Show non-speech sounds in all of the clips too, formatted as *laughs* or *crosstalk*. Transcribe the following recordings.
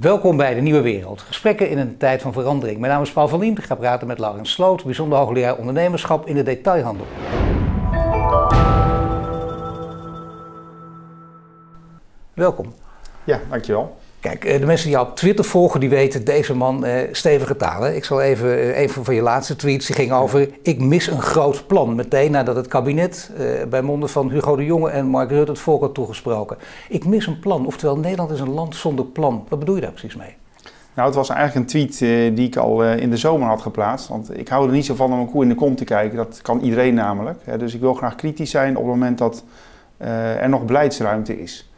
Welkom bij de Nieuwe Wereld. Gesprekken in een tijd van verandering. Mijn naam is Paul van Lien. Ik ga praten met Laurens Sloot, bijzonder hoogleraar ondernemerschap in de detailhandel. Welkom. Ja, dankjewel. Kijk, eh, de mensen die jou op Twitter volgen, die weten deze man eh, stevige talen. Ik zal even, eh, even van je laatste tweets, die ging over... ik mis een groot plan. Meteen nadat het kabinet eh, bij monden van Hugo de Jonge en Mark Rutte het volk had toegesproken. Ik mis een plan, oftewel Nederland is een land zonder plan. Wat bedoel je daar precies mee? Nou, het was eigenlijk een tweet eh, die ik al eh, in de zomer had geplaatst. Want ik hou er niet zo van om een koe in de kont te kijken. Dat kan iedereen namelijk. Hè. Dus ik wil graag kritisch zijn op het moment dat eh, er nog beleidsruimte is.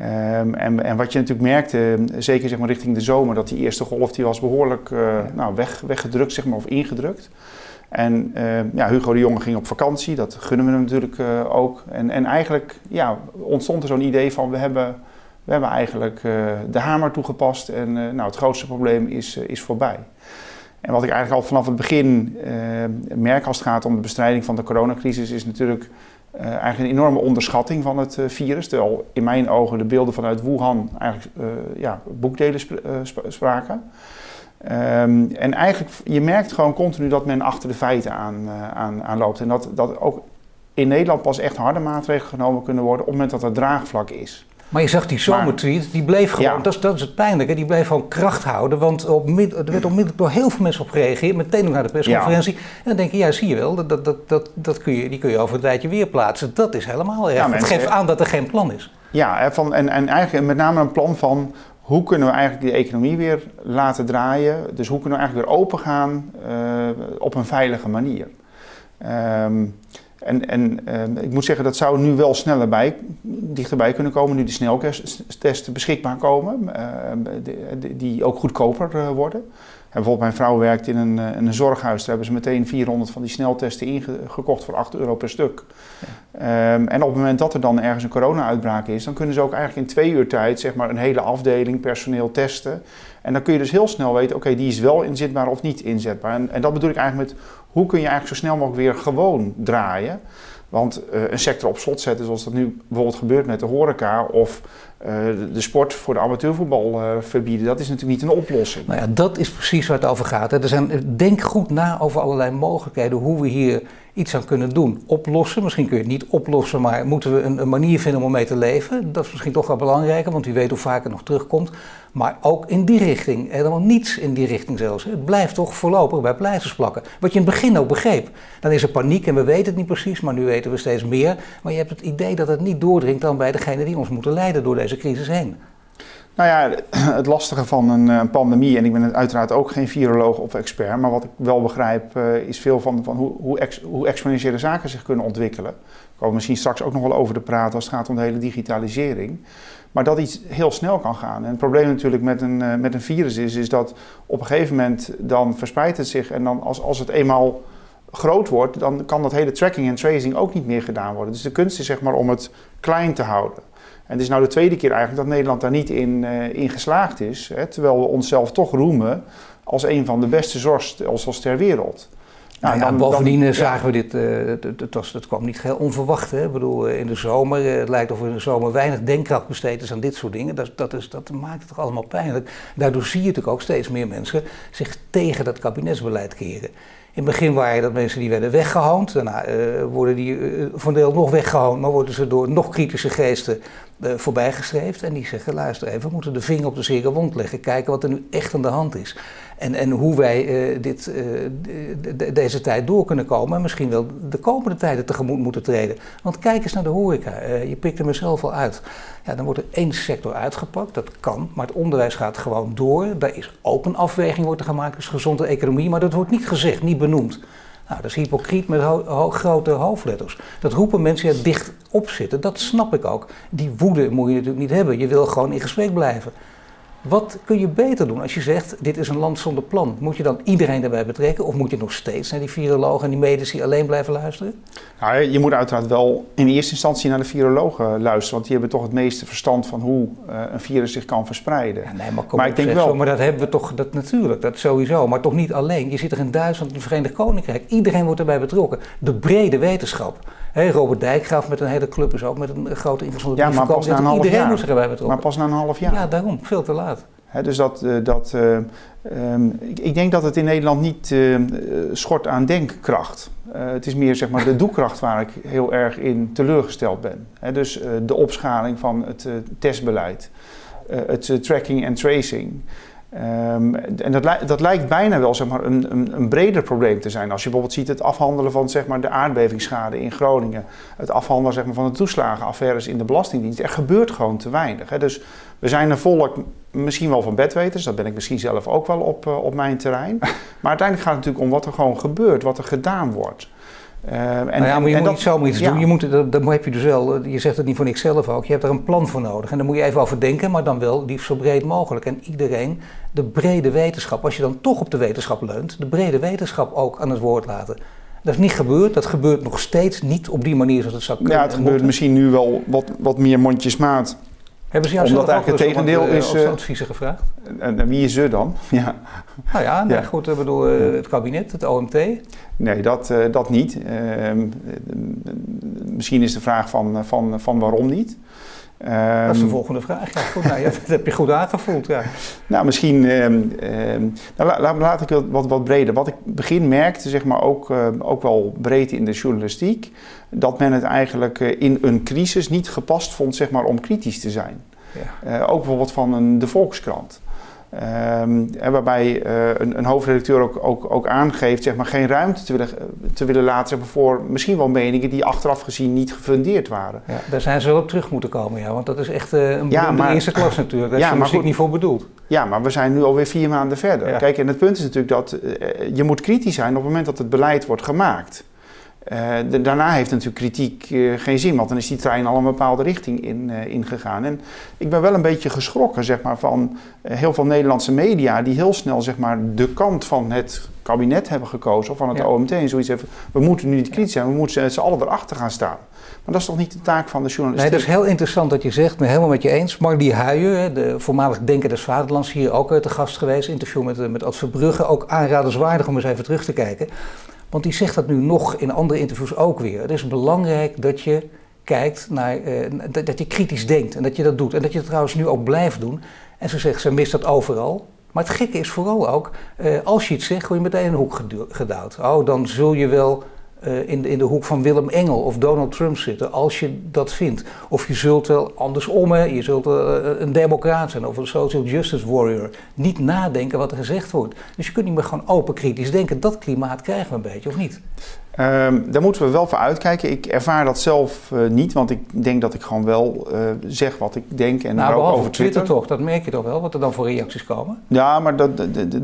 Ehm, en, en, wat je natuurlijk merkte, zeker zeg maar richting de zomer, dat die eerste golf die was behoorlijk uh, nou, weg, weggedrukt zeg maar, of ingedrukt. En uh, ja, Hugo de Jonge ging op vakantie, dat gunnen we hem natuurlijk uh, ook. En, en eigenlijk ja, ontstond er zo'n idee van we hebben, we hebben eigenlijk de hamer toegepast en nou, het grootste probleem is, is voorbij. En wat ik eigenlijk al vanaf het begin merk als het gaat om de bestrijding van de coronacrisis is natuurlijk uh, eigenlijk een enorme onderschatting van het uh, virus. Terwijl in mijn ogen de beelden vanuit Wuhan eigenlijk uh, ja, boekdelen sp spraken. Um, en eigenlijk, je merkt gewoon continu dat men achter de feiten aan, aan, aan loopt. En dat, dat ook in Nederland pas echt harde maatregelen genomen kunnen worden op het moment dat er draagvlak is. Maar je zag die zomertweet, die bleef gewoon, ja. dat, is, dat is het pijnlijke, die bleef gewoon kracht houden. Want op, er werd onmiddellijk door heel veel mensen op gereageerd, meteen ook naar de persconferentie. Ja. En dan denk je, ja zie je wel, dat, dat, dat, dat, kun je, die kun je over een tijdje weer plaatsen. Dat is helemaal erg. Ja, het geeft aan dat er geen plan is. Ja, van, en, en eigenlijk met name een plan van hoe kunnen we eigenlijk die economie weer laten draaien. Dus hoe kunnen we eigenlijk weer open gaan uh, op een veilige manier. Um, en, en uh, ik moet zeggen, dat zou nu wel sneller bij, dichterbij kunnen komen, nu die sneltesten beschikbaar komen, uh, die, die, ook goedkoper uh, worden. En bijvoorbeeld mijn vrouw werkt in een, in een zorghuis, daar hebben ze meteen 400 van die sneltesten ingekocht voor 8 euro per stuk. Ja. Um, en op het moment dat er dan ergens een corona-uitbraak is, dan kunnen ze ook eigenlijk in twee uur tijd zeg maar, een hele afdeling personeel testen. En dan kun je dus heel snel weten, oké, okay, die is wel inzetbaar of niet inzetbaar. En, en dat bedoel ik eigenlijk met hoe kun je eigenlijk zo snel mogelijk weer gewoon draaien? Want uh, een sector op slot zetten, zoals dat nu bijvoorbeeld gebeurt met de horeca of de sport voor de amateurvoetbal uh, verbieden, dat is natuurlijk niet een oplossing. Nou ja, dat is precies waar het over gaat. Hè. Er zijn, denk goed na over allerlei mogelijkheden hoe we hier iets aan kunnen doen. Oplossen, misschien kun je het niet oplossen, maar moeten we een, manier vinden om mee te leven? Dat is misschien toch wel belangrijker, want wie weet hoe vaak het nog terugkomt. Maar ook in die richting, helemaal niets in die richting zelfs. Het blijft toch voorlopig bij pleisters plakken. Wat je in het begin ook begreep. Dan is er paniek en we weten het niet precies, maar nu weten we steeds meer. Maar je hebt het idee dat het niet doordringt dan bij degenen die ons moeten leiden door deze crisis heen. Nou ja, *clears throat* het lastige van een, een, pandemie, en ik ben uiteraard ook geen viroloog of expert, maar wat ik wel begrijp uh, is veel van, van hoe, hoe, hoe, exponentiële zaken zich kunnen ontwikkelen. Daar komen misschien straks ook nog wel over te praten als het gaat om de hele digitalisering. Maar dat iets heel snel kan gaan. En het probleem natuurlijk met een, uh, met een virus is, is dat op een gegeven moment dan verspreidt het zich en dan als, als het eenmaal groot wordt, dan kan dat hele tracking en tracing ook niet meer gedaan worden. Dus de kunst is zeg maar om het klein te houden. En het is nou de tweede keer eigenlijk dat Nederland daar niet in, uh, in geslaagd is. Hè, terwijl we onszelf toch roemen als een van de beste zorgstelsels ter wereld. Nou, ja, dan, bovendien dan, zagen we dit, uh, het, het, was, het kwam niet heel onverwacht. Hè? Ik bedoel, in de zomer, het lijkt of er in de zomer weinig denkkracht besteed is aan dit soort dingen. Dat, dat, is, dat maakt het toch allemaal pijnlijk. Daardoor zie je natuurlijk ook steeds meer mensen zich tegen dat kabinetsbeleid keren. In het begin waren dat mensen die werden weggehoond. Daarna uh, worden die uh, van deel nog weggehoond, maar worden ze door nog kritische geesten uh, voorbijgestreefd. En die zeggen, luister even, we moeten de vinger op de zere wond leggen. Kijken wat er nu echt aan de hand is. En, en hoe wij dit, de, de, deze tijd door kunnen komen. En misschien wel de komende tijden tegemoet moeten treden. Want kijk eens naar de horeca. je pikt er mezelf al uit. Ja, dan wordt er één sector uitgepakt, dat kan, maar het onderwijs gaat gewoon door. Daar is ook een afweging wordt er gemaakt, dus gezonde economie, maar dat wordt niet gezegd, niet benoemd. Nou, dat is hypocriet met grote hoofdletters. Dat roepen mensen ja, dicht opzitten, dat snap ik ook. Die woede moet je natuurlijk niet hebben, je wil gewoon in gesprek blijven. Wat kun je beter doen als je zegt, dit is een land zonder plan? Moet je dan iedereen daarbij betrekken of moet je nog steeds naar die virologen en die medici alleen blijven luisteren? Nou, je moet uiteraard wel in eerste instantie naar de virologen luisteren, want die hebben toch het meeste verstand van hoe uh, een virus zich kan verspreiden. Ja, nee, maar, kom maar ik denk wel. Zo, maar dat hebben we toch, dat natuurlijk, dat sowieso, maar toch niet alleen. Je zit er in Duitsland, in het Verenigd Koninkrijk, iedereen wordt erbij betrokken. De brede wetenschap. Hey, Robert Dijkgraaf met een hele club is ook met een grote invloed ja, maar pas na een half Iedereen jaar. erbij betrokken. Maar pas na een half jaar. Ja, daarom. Veel te laat. dus dat, dat, ehm, ik, ik, denk dat het in Nederland niet schort aan denkkracht. het is meer zeg maar, de *laughs* doelkracht waar ik heel erg in teleurgesteld ben. dus de opschaling van het testbeleid, het tracking en tracing. Um, en dat, dat, lijkt bijna wel zeg maar, een, een, een, breder probleem te zijn. Als je bijvoorbeeld ziet het afhandelen van zeg maar, de aardbevingsschade in Groningen, het afhandelen zeg maar, van de toeslagenaffaires in de Belastingdienst. Er gebeurt gewoon te weinig. Hè. Dus we zijn een volk misschien wel van bedweters, dat ben ik misschien zelf ook wel op, uh, op mijn terrein. *laughs* Maar uiteindelijk gaat het natuurlijk om wat er gewoon gebeurt, wat er gedaan wordt. Uh, en, nou ja, maar je moet dat, niet zomaar iets doen. Je moet, dat, dat heb je dus wel, je zegt het niet voor niks zelf ook, je hebt er een plan voor nodig. En daar moet je even over denken, maar dan wel liefst zo breed mogelijk. En iedereen, de brede wetenschap, als je dan toch op de wetenschap leunt, de brede wetenschap ook aan het woord laten. Dat is niet gebeurd, dat gebeurt nog steeds niet op die manier zoals het zou kunnen. Ja, het gebeurt misschien nu wel wat, wat meer mondjesmaat. Hebben ze jou Omdat eigenlijk het tegendeel is. Of uh, adviezen gevraagd? En, wie is ze dan? *laughs* ja. Nou ja, nee, goed, ik bedoel, het kabinet, het OMT. Nee, dat, dat niet. Ehm, misschien is de vraag van, van, van waarom niet. Um, dat is de volgende vraag. Ja, goed, nou, *laughs* dat heb je goed aangevoeld. Ja. Nou, misschien. Um, nou, laat, laat, ik wat, wat breder. Wat ik begin merkte, zeg maar ook, ook wel breed in de journalistiek, dat men het eigenlijk in een crisis niet gepast vond zeg maar, om kritisch te zijn. Ja. Uh, ook bijvoorbeeld van een, de Volkskrant. Um, waarbij uh, een, een, hoofdredacteur ook, ook, ook, aangeeft zeg maar, geen ruimte te willen, te willen laten zeg maar, voor misschien wel meningen die achteraf gezien niet gefundeerd waren. Ja, daar zijn ze wel op terug moeten komen, ja, want dat is echt uh, een ja, maar, eerste klas natuurlijk. Daar ja, is maar goed, niet voor bedoeld. Ja, maar we zijn nu alweer vier maanden verder. Kijk, en het punt is natuurlijk dat uh, je moet kritisch zijn op het moment dat het beleid wordt gemaakt. Uh, daarna heeft natuurlijk kritiek uh, geen zin, want dan is die trein al een bepaalde richting in, uh, ingegaan. En ik ben wel een beetje geschrokken zeg maar, van heel veel Nederlandse media die heel snel zeg maar, de kant van het kabinet hebben gekozen, of van het ja. OMT en zoiets hebben. We moeten nu niet kritisch zijn, we moeten z'n allen erachter gaan staan. Maar dat is toch niet de taak van de journalistiek? Nee, dat is heel interessant dat je zegt, ik ben helemaal met je eens. Marlie Huijer, de voormalig Denker des Vaderlands, hier ook te gast geweest. Interview met, met Ad Verbrugge, ook aanraderswaardig om eens even terug te kijken. Want die zegt dat nu nog in andere interviews ook weer. Het is belangrijk dat je kijkt naar, uh, dat, dat, je kritisch denkt en dat je dat doet. En dat je het trouwens nu ook blijft doen. En ze zegt, ze mist dat overal. Maar het gekke is vooral ook, uh, als je iets zegt, word je meteen een hoek gedouwd. Oh, dan zul je wel uh, in, de, in de hoek van Willem Engel of Donald Trump zitten, als je dat vindt. Of je zult wel andersom, hè, je zult uh, een democraat zijn of een social justice warrior. Niet nadenken wat er gezegd wordt. Dus je kunt niet meer gewoon open kritisch denken. Dat klimaat krijgen we een beetje, of niet? Um, daar moeten we wel voor uitkijken. Ik ervaar dat zelf uh, niet, want ik denk dat ik gewoon wel uh, zeg wat ik denk en nou, ook over Twitter. Twitter toch, dat merk je toch wel, wat er dan voor reacties komen? Ja, maar dat,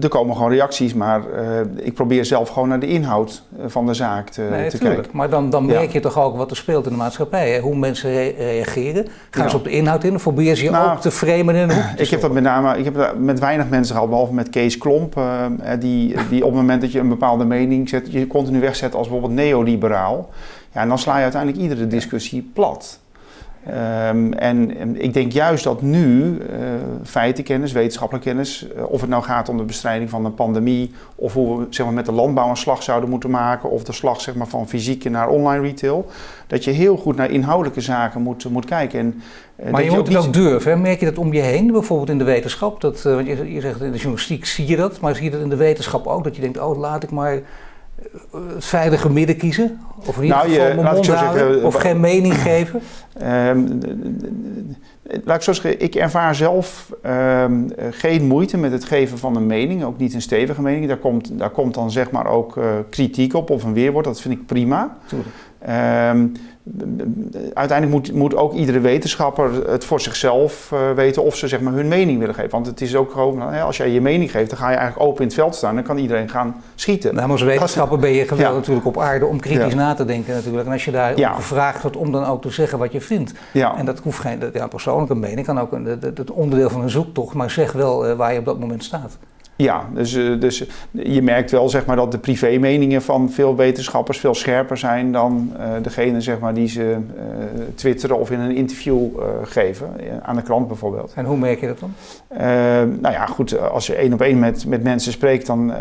er komen gewoon reacties, maar uh, ik probeer zelf gewoon naar de inhoud van de zaak te, nee, te kijken. Maar dan, dan merk ja. je toch ook wat er speelt in de maatschappij, hè? hoe mensen re reageren. Gaan ja. ze op de inhoud in of probeer je nou, ook te framen in een hoek Ik heb dat met name, ik heb met weinig mensen gehad, behalve met Kees Klomp, die, die op het moment dat je een bepaalde mening zet, je continu wegzet als bijvoorbeeld neoliberaal. Ja, en dan sla je uiteindelijk iedere discussie plat. Um, en, en, ik denk juist dat nu uh, feitenkennis, wetenschappelijke kennis, uh, of het nou gaat om de bestrijding van een pandemie, of hoe we zeg maar, met de landbouw een slag zouden moeten maken, of de slag zeg maar, van fysieke naar online retail, dat je heel goed naar inhoudelijke zaken moet, moet kijken. En, uh, maar je, je moet het ook durven. Hè? Merk je dat om je heen, bijvoorbeeld in de wetenschap? Dat, want je, je zegt in de journalistiek zie je dat, maar zie je dat in de wetenschap ook? Dat je denkt, oh laat ik maar het veilige midden kiezen? Of in ieder nou, geval je, houden, Of geen mening geven? Um, laat ik zo zeggen, ik ervaar zelf um, geen moeite met het geven van een mening. Ook niet een stevige mening. Daar komt, daar komt dan zeg maar ook uh, kritiek op of een weerwoord. Dat vind ik prima. Um, uiteindelijk moet, moet ook iedere wetenschapper het voor zichzelf uh, weten of ze zeg maar, hun mening willen geven. Want het is ook gewoon, als jij je mening geeft, dan ga je eigenlijk open in het veld staan. Dan kan iedereen gaan schieten. Nou, als wetenschapper ben je geweldig ja. natuurlijk op aarde om kritisch ja. na te denken natuurlijk. En als je daar ja. gevraagd wordt om dan ook te zeggen wat je vindt. En dat hoeft geen ja, persoonlijke mening, kan ook een, het onderdeel van een zoektocht, maar zeg wel uh, waar je op dat moment staat. Ja, dus, dus je merkt wel zeg maar, dat de privémeningen van veel wetenschappers veel scherper zijn dan uh, degene zeg maar, die ze uh, twitteren of in een interview uh, geven, aan de krant bijvoorbeeld. En hoe merk je dat dan? nou ja, goed, als je één op één met, met mensen spreekt, dan,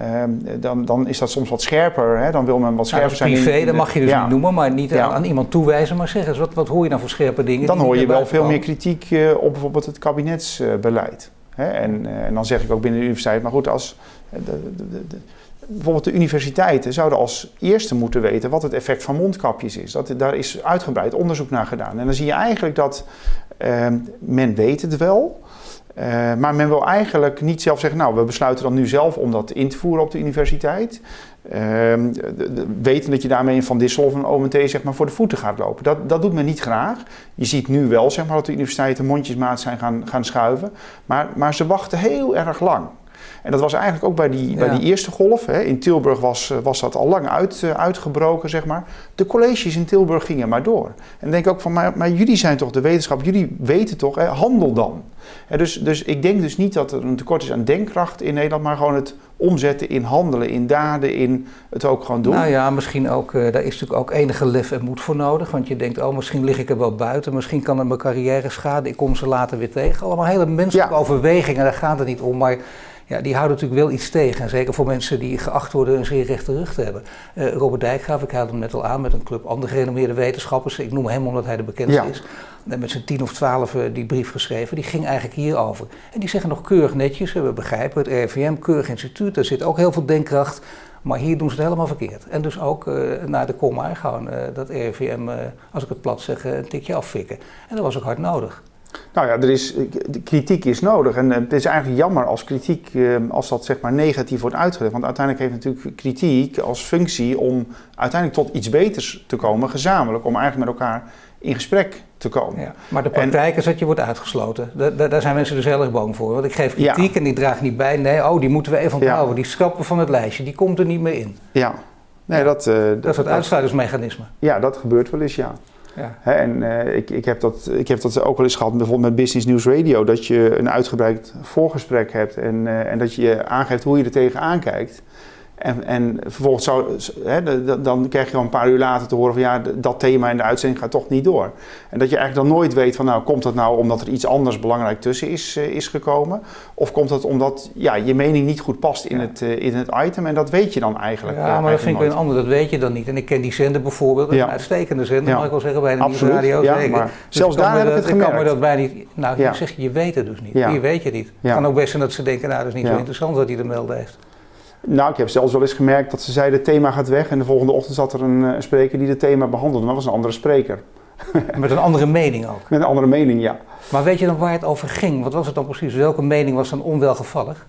dan, dan is dat soms wat scherper. Hè? Dan wil men wat scherper nou, zijn. Privé, dat mag je dus ja. niet noemen, maar niet ja. aan, iemand toewijzen, maar zeg eens, wat, wat hoor je dan voor scherpe dingen? Dan hoor je wel veel meer kritiek op bijvoorbeeld het kabinetsbeleid. Hè? En, en, dan zeg ik ook binnen de universiteit, maar goed, als de, de, de, bijvoorbeeld de universiteiten zouden als eerste moeten weten wat het effect van mondkapjes is. Dat, daar is uitgebreid onderzoek naar gedaan. En dan zie je eigenlijk dat uh, men weet het wel, uh, maar men wil eigenlijk niet zelf zeggen, nou, we besluiten dan nu zelf om dat in te voeren op de universiteit. Uh, weten dat je daarmee Van Dissel of een OMT zeg maar, voor de voeten gaat lopen. Dat, dat doet men niet graag. Je ziet nu wel zeg maar, dat de universiteiten mondjesmaat zijn gaan, gaan schuiven. Maar, maar ze wachten heel erg lang. En dat was eigenlijk ook bij die, bij die eerste golf. Hè. In Tilburg was, was dat al lang uit, uh, uitgebroken, zeg maar. De colleges in Tilburg gingen maar door. En denk ik ook van, maar, maar jullie zijn toch de wetenschap, jullie weten toch, hè, handel dan. Hè, dus, dus ik denk dus niet dat er een tekort is aan denkkracht in Nederland, maar gewoon het omzetten in handelen, in daden, in het ook gewoon doen. Nou ja, misschien ook, uh, daar is natuurlijk ook enige lef en moed voor nodig. Want je denkt, oh, misschien lig ik er wel buiten, misschien kan het mijn carrière schaden, ik kom ze later weer tegen. Allemaal hele menselijke ja. overwegingen, daar gaat het niet om. Maar ja, die houden natuurlijk wel iets tegen. En zeker voor mensen die geacht worden een zeer rechte rug te hebben. Uh, Robert Dijkgraaf, ik haalde hem net al aan met een club andere gerenommeerde wetenschappers. Ik noem hem omdat hij de bekendste ja. is. En met zijn tien of twaalf uh, die brief geschreven. Die ging eigenlijk hierover. En die zeggen nog keurig netjes, we begrijpen het RIVM, keurig instituut. Daar zit ook heel veel denkkracht. Maar hier doen ze het helemaal verkeerd. En dus ook uh, naar de komma gewoon dat RIVM, als ik het plat zeg, een tikje afvikken. En dat was ook hard nodig. Nou ja, er is, kritiek is nodig. En het is eigenlijk jammer als kritiek, als dat zeg maar negatief wordt uitgelegd. Want uiteindelijk heeft natuurlijk kritiek als functie om uiteindelijk tot iets beters te komen, gezamenlijk. Om eigenlijk met elkaar in gesprek te komen. Ja, maar de praktijk en, is dat je wordt uitgesloten. Da daar zijn mensen dus heel erg bang voor. Want ik geef kritiek ja. en die draagt niet bij. Nee, oh, die moeten we even onthouden. Ja. Die schrappen van het lijstje, die komt er niet meer in. Ja. Nee, dat, uh, dat, dat is het uitsluitingsmechanisme. Ja, dat gebeurt wel eens, ja. Ja. En uh, ik, ik, heb dat, ik heb dat ook wel eens gehad, bijvoorbeeld met Business News Radio, dat je een uitgebreid voorgesprek hebt en, uh, en dat je aangeeft hoe je er tegenaan kijkt. En, en vervolgens zou, hè, dan krijg je wel een paar uur later te horen van ja, dat thema in de uitzending gaat toch niet door. En dat je eigenlijk dan nooit weet van nou, komt dat nou omdat er iets anders belangrijk tussen is, uh, is gekomen? Of komt dat omdat ja, je mening niet goed past in, ja. het, uh, in het item? En dat weet je dan eigenlijk Ja, maar dat vind ik wel een ander, dat weet je dan niet. En ik ken die zender bijvoorbeeld, ja. een uitstekende zender, ja. mag ik wel zeggen, bij de Absoluut. radio. Ja, zeker. Maar dus zelfs daar heb ik het gemerkt. Kan me dat bij niet, nou, ja. zeg je, je weet het dus niet. Hier weet je niet. Het kan ook best zijn dat ze denken, nou, dat is niet zo interessant wat hij te melden heeft. Nou, ik heb zelfs wel eens gemerkt dat ze zeiden het thema gaat weg en de volgende ochtend zat er een, een spreker die het thema behandelde. Maar dat was een andere spreker. *laughs* Met een andere mening ook? Met een andere mening, ja. Maar weet je dan waar het over ging? Wat was het dan precies? Welke mening was dan onwelgevallig?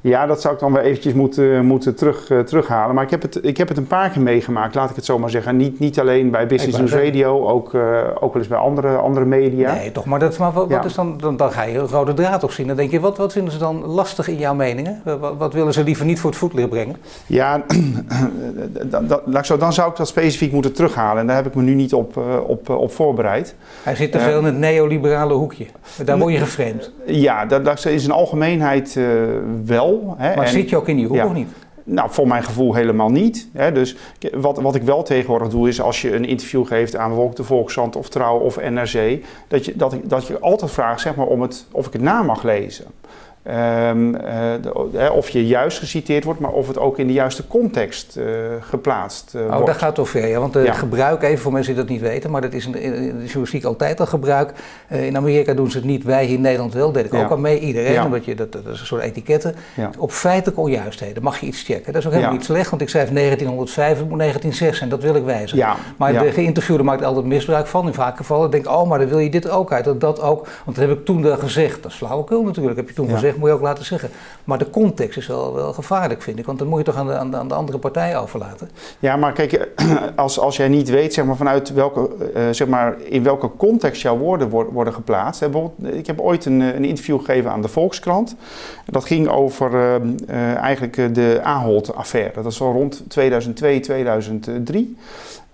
Ja, dat zou ik dan weer eventjes moeten, moeten terug, uh, terughalen. Maar ik heb, het, ik heb het een paar keer meegemaakt, laat ik het zo maar zeggen. Niet, niet alleen bij Business News Radio, ook, uh, ook wel eens bij andere, andere media. Nee, toch, maar, dat, maar wat, ja. wat is dan, dan, dan ga je een rode draad op zien. Dan denk je, wat, wat vinden ze dan lastig in jouw meningen? Wat, wat willen ze liever niet voor het voetlicht brengen? Ja, *clears throat* dan, dan zou ik dat specifiek moeten terughalen. En daar heb ik me nu niet op, op, op voorbereid. Hij zit te veel in het neoliberale hoekje. Daar word je geframed. Ja, dat, dat is in algemeenheid wel. Hè, maar en, zit je ook in die hoek ja, of niet? Nou, voor mijn gevoel helemaal niet. Hè. Dus wat, wat ik wel tegenwoordig doe, is als je een interview geeft aan bijvoorbeeld de Volkskrant of Trouw of NRC, dat je, dat, dat je altijd vraagt zeg maar, om het, of ik het na mag lezen. Um, uh, de, of je juist geciteerd wordt, maar of het ook in de juiste context uh, geplaatst uh, oh, wordt. dat gaat toch ver, ja. Want ja. gebruik, even voor mensen die dat niet weten, maar dat is in de, in de journalistiek altijd al gebruik. in Amerika doen ze het niet, wij hier in Nederland wel, deed ik ja. ook al mee, iedereen, ja. omdat je, dat, dat is een soort etiketten. Op feitelijke onjuistheden mag je iets checken. Dat is ook helemaal niet slecht, want ik schrijf 1905, het moet 1906 en dat wil ik wijzigen. Maar de geïnterviewde maakt altijd misbruik van, in vaak gevallen. denk oh, maar dan wil je dit ook uit, dat, dat ook. Want dat heb ik toen gezegd. Dat is flauwekul natuurlijk, heb je toen gezegd moet je ook laten zeggen. Maar de context is wel, wel gevaarlijk, vind ik. Want dan moet je toch aan de, aan de, andere partij overlaten. Ja, maar kijk, *clears throat* als, als jij niet weet zeg maar, vanuit welke, uh, zeg maar, in welke context jouw woorden worden, geplaatst. Hè, ik heb ooit een, een interview gegeven aan de Volkskrant. Dat ging over uh, uh, eigenlijk de Ahold-affaire. Dat was al rond 2002, 2003.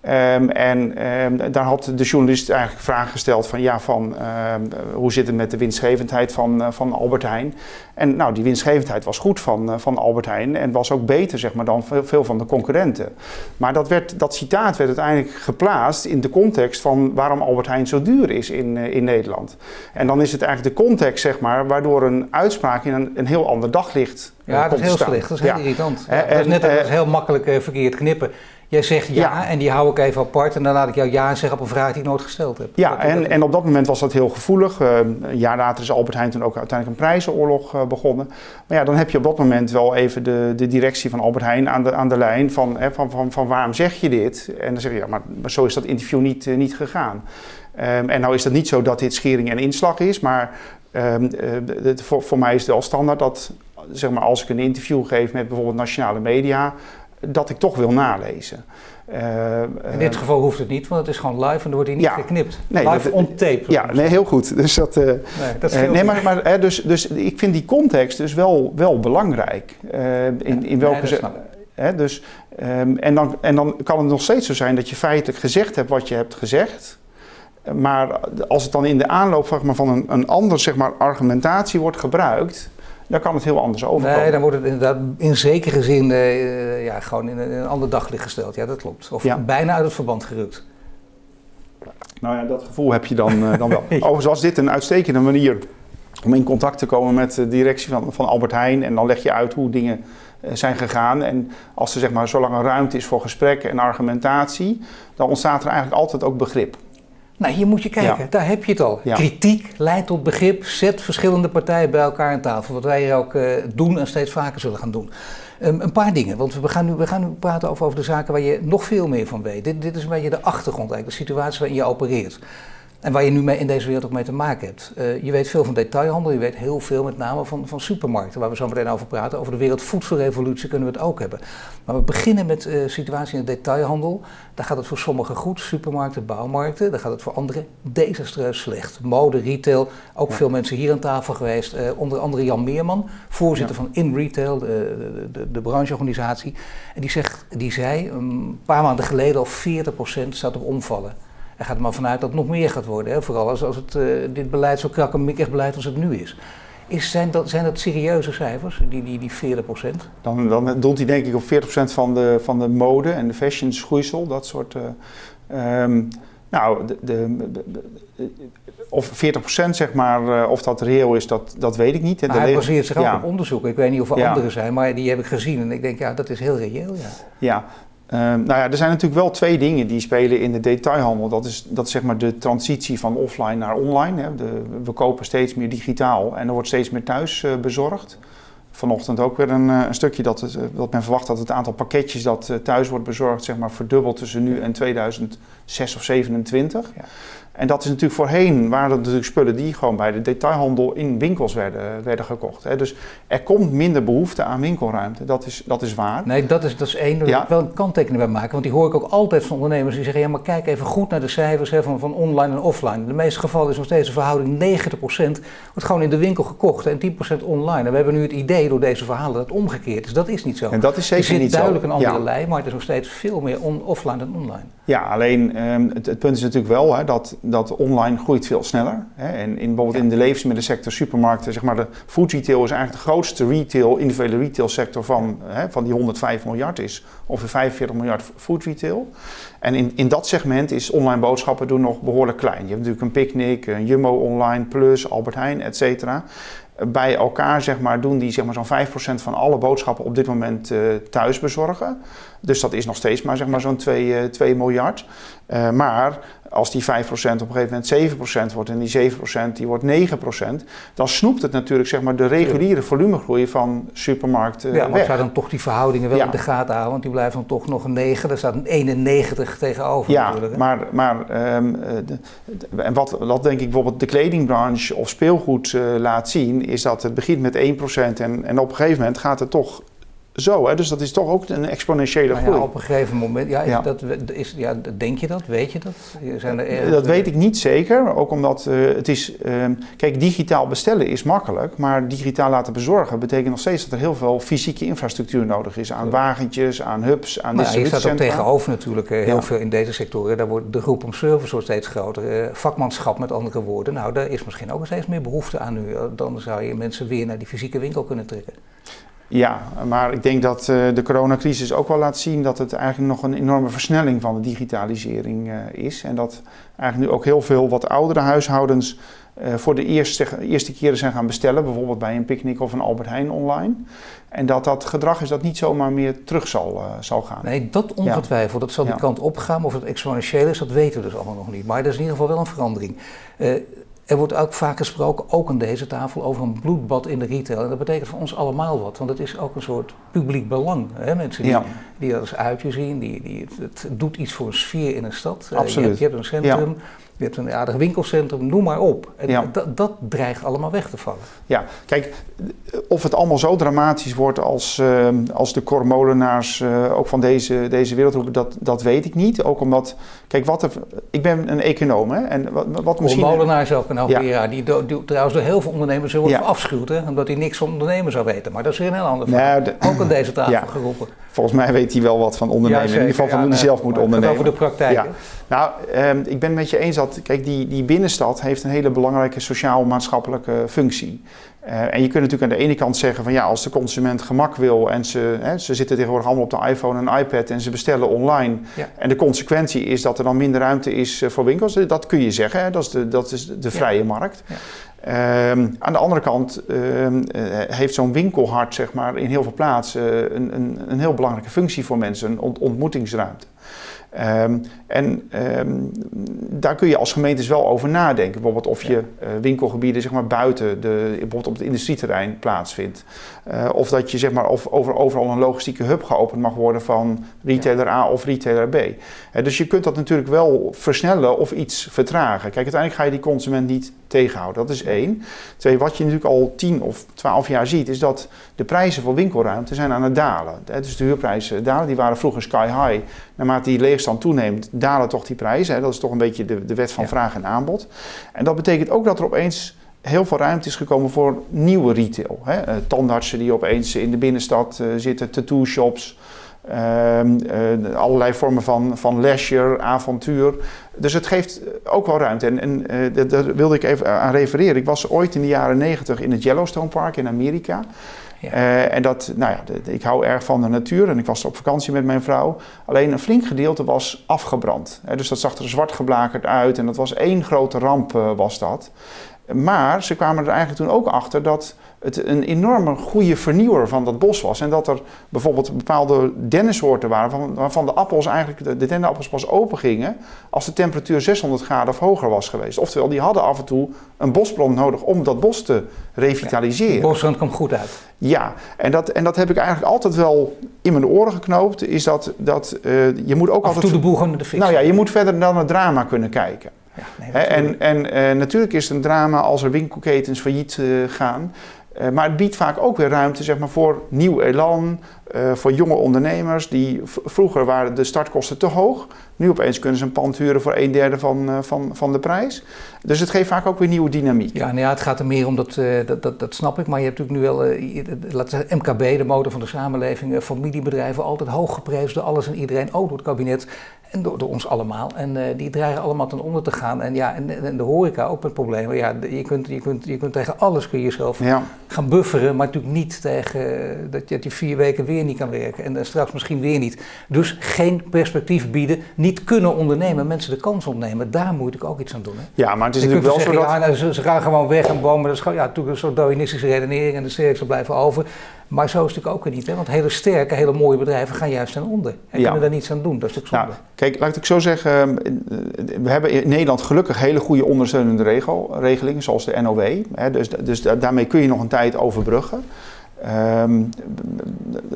Um, en um, daar had de journalist eigenlijk vragen gesteld van ja, van um, hoe zit het met de winstgevendheid van, uh, van Albert Heijn? En nou, die winstgevendheid was goed van, uh, van Albert Heijn en was ook beter zeg maar, dan veel, van de concurrenten. Maar dat, werd, dat citaat werd uiteindelijk geplaatst in de context van waarom Albert Heijn zo duur is in, uh, in Nederland. En dan is het eigenlijk de context zeg maar, waardoor een uitspraak in een, een heel ander daglicht ja, dat is heel slecht. Dat is heel ja. irritant. Ja, en, dat is net als heel makkelijk verkeerd knippen Jij zegt ja, en die hou ik even apart en dan laat ik jou ja zeggen op een vraag die ik nooit gesteld heb. Ja, en, en op dat moment was dat heel gevoelig. Uh, een jaar later is Albert Heijn toen ook uiteindelijk een prijzenoorlog uh, begonnen. Maar ja, dan heb je op dat moment wel even de, de directie van Albert Heijn aan de, aan de lijn van, hè, van, van, van waarom zeg je dit? En dan zeg je ja, maar, maar zo is dat interview niet, uh, niet gegaan. Um, en nou is het niet zo dat dit schering en inslag is, maar um, voor, voor mij is het wel standaard dat zeg maar, als ik een interview geef met bijvoorbeeld nationale media, dat ik toch wil nalezen. Uh, in dit geval hoeft het niet, want het is gewoon live en er wordt hier niet ja, geknipt. Nee, live dat, on tape. Ja, nee, heel goed. Dus dat, uh, nee, dat uh, nee, maar, maar hè, dus, dus ik vind die context dus wel, wel belangrijk. in, in welke nee, hè, dus, um, en, dan, en dan kan het nog steeds zo zijn dat je feitelijk gezegd hebt wat je hebt gezegd. Maar als het dan in de aanloop zeg maar, van een, een andere zeg maar, argumentatie wordt gebruikt, dan kan het heel anders overkomen. Nee, dan wordt het inderdaad in zekere zin uh, ja, gewoon in een, in een, ander daglicht gesteld. Ja, dat klopt. Of ja. bijna uit het verband gerukt. Nou ja, dat gevoel heb je dan, uh, dan wel. *laughs* Overigens was dit een uitstekende manier om in contact te komen met de directie van, van Albert Heijn. En dan leg je uit hoe dingen zijn gegaan. En als er zeg maar, zolang er ruimte is voor gesprek en argumentatie, dan ontstaat er eigenlijk altijd ook begrip. Nou, hier moet je kijken, ja. daar heb je het al. Ja. Kritiek leidt tot begrip, zet verschillende partijen bij elkaar aan tafel. Wat wij hier ook uh, doen en steeds vaker zullen gaan doen. Um, een paar dingen, want we gaan, nu, we gaan nu praten over, over de zaken waar je nog veel meer van weet. Dit, dit is een beetje de achtergrond, eigenlijk, de situatie waarin je opereert. En waar je nu mee in deze wereld ook mee te maken hebt. Uh, je weet veel van detailhandel, je weet heel veel met name van, van supermarkten, waar we zo meteen over praten. Over de wereldvoedselrevolutie kunnen we het ook hebben. Maar we beginnen met de uh, situatie in de detailhandel. Daar gaat het voor sommigen goed, supermarkten, bouwmarkten. Daar gaat het voor anderen desastreus slecht. Mode, retail, ook ja. veel mensen hier aan tafel geweest. Uh, onder andere Jan Meerman, voorzitter ja. van In Retail, de, de, de, de, brancheorganisatie. En die, zegt, die zei een paar maanden geleden al 40% staat op omvallen. Er gaat er maar vanuit dat het nog meer gaat worden. Hè? Vooral als, als het, uh, dit beleid zo krakkemikkig beleid als het nu is. is zijn, dat, zijn dat serieuze cijfers, die, die, die 40 Dan, dan doelt hij denk ik op 40% van de, van de mode en de fashion schoeisel, dat soort... Uh, um, nou, de, de, de, of 40% zeg maar, of dat reëel is, dat, dat weet ik niet. Maar hij baseert zich ja. ook op onderzoek. Ik weet niet of er ja. andere zijn, maar die heb ik gezien. En ik denk, ja, dat is heel reëel. Ja, ja Uh, nou ja, er zijn natuurlijk wel twee dingen die spelen in de detailhandel. Dat is, dat zeg maar de transitie van offline naar online. Hè. We kopen steeds meer digitaal en er wordt steeds meer thuis uh, bezorgd. Vanochtend ook weer een, uh, een stukje dat, het, dat men verwacht dat het aantal pakketjes dat thuis wordt bezorgd zeg maar, verdubbelt tussen nu en 2006 of 2027. Ja. En dat is natuurlijk voorheen, waren dat natuurlijk spullen die gewoon bij de detailhandel in winkels werden, werden gekocht. Hè. Dus er komt minder behoefte aan winkelruimte, dat is, dat is waar. Nee, dat is, dat is één, daar ja. wil ik wel een kanttekening bij maken. Want die hoor ik ook altijd van ondernemers die zeggen, ja maar kijk even goed naar de cijfers hè, van, van online en offline. In de meeste gevallen is nog steeds een verhouding 90% wordt gewoon in de winkel gekocht en 10% online. En we hebben nu het idee door deze verhalen dat het omgekeerd is. Dat is niet zo. En dat is zeker er zit niet duidelijk zo. een andere ja. lijn, maar het is nog steeds veel meer on, offline dan online. Ja, alleen um, het, het punt is natuurlijk wel hè, dat dat online groeit veel sneller. Hè. En in, bijvoorbeeld ja. in de levensmiddelsector, supermarkten, zeg maar de food retail is eigenlijk de grootste retail, individuele retail sector van, hè, van die 105 miljard is ongeveer 45 miljard food retail. En in, in dat segment is online boodschappen doen nog behoorlijk klein. Je hebt natuurlijk een Picnic, een Jumbo Online, Plus, Albert Heijn, et cetera. Bij elkaar zeg maar, doen die zeg maar, zo'n 5% van alle boodschappen op dit moment uh, thuis bezorgen. Dus dat is nog steeds maar, zeg maar zo'n 2, uh, 2 miljard. Uh, maar als die 5% op een gegeven moment 7% wordt en die 7% die wordt 9%, dan snoept het natuurlijk zeg maar, de reguliere volumegroei van supermarkten. Ja, maar zou dan toch die verhoudingen wel ja. in de gaten houden, want die blijven dan toch nog een 9, daar staat een 91 tegenover. Ja, natuurlijk, hè? maar, maar um, de, de, en wat, wat denk ik bijvoorbeeld de kledingbranche of speelgoed laat zien, is dat het begint met 1% en, en op een gegeven moment gaat het toch zo, hè? dus dat is toch ook een exponentiële nou groei. Ja, op een gegeven moment, ja, ja. Dat, is, ja, denk je dat? Weet je dat? Zijn er erg, dat weet ik niet zeker, ook omdat uh, het is, uh, kijk, digitaal bestellen is makkelijk, maar digitaal laten bezorgen betekent nog steeds dat er heel veel fysieke infrastructuur nodig is, aan wagentjes, aan hubs, aan nou, Je staat ook tegenover natuurlijk uh, heel veel in deze sectoren, daar wordt de groep om service wordt steeds groter, vakmanschap met andere woorden, nou daar is misschien ook steeds meer behoefte aan nu, dan zou je mensen weer naar die fysieke winkel kunnen trekken. Ja, maar ik denk dat uh, de coronacrisis ook wel laat zien dat het eigenlijk nog een enorme versnelling van de digitalisering uh, is. En dat eigenlijk nu ook heel veel wat oudere huishoudens uh, voor de eerste, eerste keren zijn gaan bestellen, bijvoorbeeld bij een picknick of een Albert Heijn online. En dat dat gedrag is dat niet zomaar meer terug zal, zal gaan. Nee, dat ongetwijfeld. Dat zal die kant opgaan. Of het exponentieel is, dat weten we dus allemaal nog niet. Maar dat is in ieder geval wel een verandering. Er wordt ook vaak gesproken, ook aan deze tafel, over een bloedbad in de retail. En dat betekent voor ons allemaal wat, want het is ook een soort publiek belang. Hè? Mensen die, die dat als uitje zien, die, die, het, doet iets voor een sfeer in een stad. Absoluut. je, hebt, je, hebt, een centrum, je hebt een aardig winkelcentrum, noem maar op. En dat, dat dreigt allemaal weg te vallen. Ja, kijk, of het allemaal zo dramatisch wordt als, uh, als de kormolenaars uh, ook van deze, deze wereld roepen, dat, dat weet ik niet. Ook omdat, kijk, wat er, ik ben een econoom hè, en wat, wat misschien... Kormolenaars ook een hoogleraar, ja. die, die, trouwens door heel veel ondernemers wordt ja. hè, omdat hij niks van ondernemen zou weten. Maar dat is weer een heel ander verhaal. Nou, ook aan deze *laughs* tafel geroepen. Volgens mij weet hij wel wat van ondernemen, in ieder geval van hoe hij zelf moet ondernemen. Over de praktijk. Nou, um, ik ben het met je eens dat, kijk, die, die binnenstad heeft een hele belangrijke sociaal-maatschappelijke functie. Uh, en je kunt natuurlijk aan de ene kant zeggen van ja, als de consument gemak wil en ze, hè, ze zitten tegenwoordig allemaal op de iPhone en iPad en ze bestellen online. Ja. En de consequentie is dat er dan minder ruimte is uh, voor winkels. Dat kun je zeggen, hè, dat is de, dat is de vrije ja. markt. Ja. Um, aan de andere kant um, heeft zo'n winkelhart zeg maar, in heel veel plaatsen een, een, een heel belangrijke functie voor mensen, een ont ontmoetingsruimte. Um, en um, daar kun je als gemeentes wel over nadenken. Bijvoorbeeld of je uh, winkelgebieden zeg maar, buiten de, bijvoorbeeld op het industrieterrein plaatsvindt. Uh, of dat je zeg maar, of over, overal een logistieke hub geopend mag worden van retailer A of retailer B. Uh, dus je kunt dat natuurlijk wel versnellen of iets vertragen. Kijk, uiteindelijk ga je die consument niet tegenhouden. Dat is één. Twee, wat je natuurlijk al 10 of 12 jaar ziet, is dat de prijzen voor winkelruimte zijn aan het dalen. Dus de huurprijzen dalen, die waren vroeger sky high. Naarmate die leegstand toeneemt, dalen toch die prijzen. Dat is toch een beetje de, de wet van vraag en aanbod. En dat betekent ook dat er opeens heel veel ruimte is gekomen voor nieuwe retail. Hè? Uh, tandartsen die opeens in de binnenstad uh, zitten, tattoo shops. Uh, uh, allerlei vormen van, van leisure, avontuur. Dus het geeft ook wel ruimte. En, en uh, daar wilde ik even aan refereren. Ik was ooit in de jaren negentig in het Yellowstone Park in Amerika. Ja. en dat, nou ja, ik hou erg van de natuur en ik was op vakantie met mijn vrouw. Alleen een flink gedeelte was afgebrand. dus dat zag er zwart geblakerd uit en dat was één grote ramp was dat. Maar ze kwamen er eigenlijk toen ook achter dat het een enorme goede vernieuwer van dat bos was. En dat er bijvoorbeeld bepaalde dennensoorten waren waarvan de appels eigenlijk, de, de dennenappels pas open gingen als de temperatuur 600 graden of hoger was geweest. Oftewel, die hadden af en toe een bosbrand nodig om dat bos te revitaliseren. Ja, de bosbrand komt goed uit. Ja, en dat, en dat heb ik eigenlijk altijd wel in mijn oren geknoopt. Is dat, dat uh, je moet ook af altijd... de boel gewoon de fix. Nou ja, je moet verder dan het drama kunnen kijken. Ja, nee, en en uh, natuurlijk is het een drama als er winkelketens failliet uh, gaan. Uh, maar het biedt vaak ook weer ruimte zeg maar, voor nieuw elan, uh, voor jonge ondernemers. Die vroeger waren de startkosten te hoog. Nu opeens kunnen ze een pand huren voor een derde van, uh, van, van de prijs. Dus het geeft vaak ook weer nieuwe dynamiek. Ja, nou ja het gaat er meer om, dat, dat, dat, dat snap ik. Maar je hebt natuurlijk nu wel, laten zeggen, MKB, de motor van de samenleving, familiebedrijven, altijd hoog geprezen door alles en iedereen, ook door het kabinet. En door, door, ons allemaal. En die dreigen allemaal ten onder te gaan. En ja, en, en de horeca ook met problemen. Ja, je kunt, je kunt, je kunt tegen alles kun je jezelf ja. gaan bufferen, maar natuurlijk niet tegen dat je die vier weken weer niet kan werken. En uh, straks misschien weer niet. Dus geen perspectief bieden, niet kunnen ondernemen, mensen de kans ontnemen. Daar moet ik ook iets aan doen. Hè? Ja, maar het is natuurlijk wel zeggen, zo dat... Ja, nou, ze, gaan gewoon weg en bomen. Dat is gewoon, ja, natuurlijk een soort Darwinistische redenering en de sterkste blijven over. Maar zo is het natuurlijk ook weer niet. Hè? Want hele sterke, hele mooie bedrijven gaan juist ten onder. En ja. kunnen daar niets aan doen. Dat is natuurlijk zonde. Nou, kijk, laat ik zo zeggen. Ehm, we hebben in Nederland gelukkig hele goede ondersteunende regel, regelingen, zoals de NOW. Hè? Dus, dus daarmee kun je nog een tijd overbruggen. Um,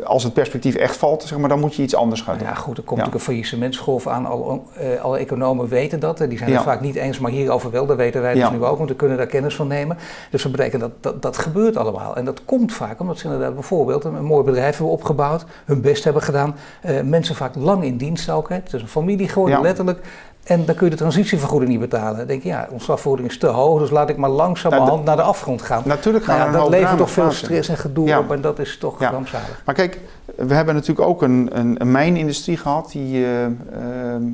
als het perspectief echt valt, zeg maar, dan moet je iets anders gaan doen. Ja, goed, er komt ja. natuurlijk een faillissementsgolf aan. Alle, uh, alle economen weten dat. Die zijn ja. het vaak niet eens, maar hierover wel. Dat weten wij ja. dus nu ook, want we kunnen daar kennis van nemen. Dus dat betekent dat, dat dat gebeurt allemaal. En dat komt vaak omdat ze inderdaad bijvoorbeeld een, een mooi bedrijf hebben opgebouwd, hun best hebben gedaan. Uh, mensen vaak lang in dienst ook. Hè. Het is een familie geworden, letterlijk. En dan kun je de transitievergoeding niet betalen. Dan denk je, ja, ontslagvergoeding is te hoog, dus laat ik maar langzamerhand nou, naar de afgrond gaan. Natuurlijk gaan nou ja, Dat levert toch veel stress en gedoe ja. op en dat is toch ja. rampzalig. Maar kijk, we hebben natuurlijk ook een, een, een mijnindustrie gehad die uh, uh,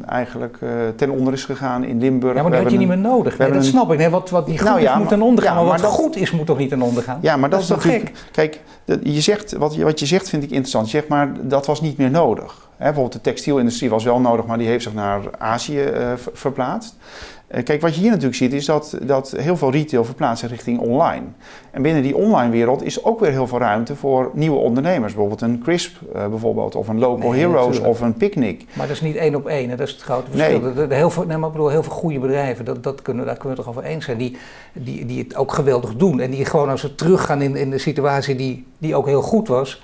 eigenlijk uh, ten onder is gegaan in Limburg. Ja, maar dat had je niet meer nodig. Nee, dat een... snap ik. Nee, wat, wat niet goed nou, ja, is, moet ten onder gaan. Maar wat maar dat... goed is, moet toch niet ten onder gaan? Ja, maar dat, dat is, toch gek? Kijk, je zegt, wat, je, wat je zegt vind ik interessant. Je zegt maar, dat was niet meer nodig. Bijvoorbeeld de textielindustrie was wel nodig, maar die heeft zich naar Azië verplaatst. Eh, kijk, wat je hier natuurlijk ziet is dat, dat heel veel retail verplaatst zich richting online. En binnen die online wereld is ook weer heel veel ruimte voor nieuwe ondernemers. Bijvoorbeeld een Crisp uh, bijvoorbeeld, of een Local nee, Heroes natuurlijk. of een Picnic. Maar dat is niet één op één, hè? dat is het grote verschil. Nee. De, de, heel veel, nee, maar ik bedoel, heel veel goede bedrijven, dat, dat kunnen, daar kunnen we het toch over eens zijn, die, die, die het ook geweldig doen. En die gewoon als ze teruggaan in, in de situatie die, die ook heel goed was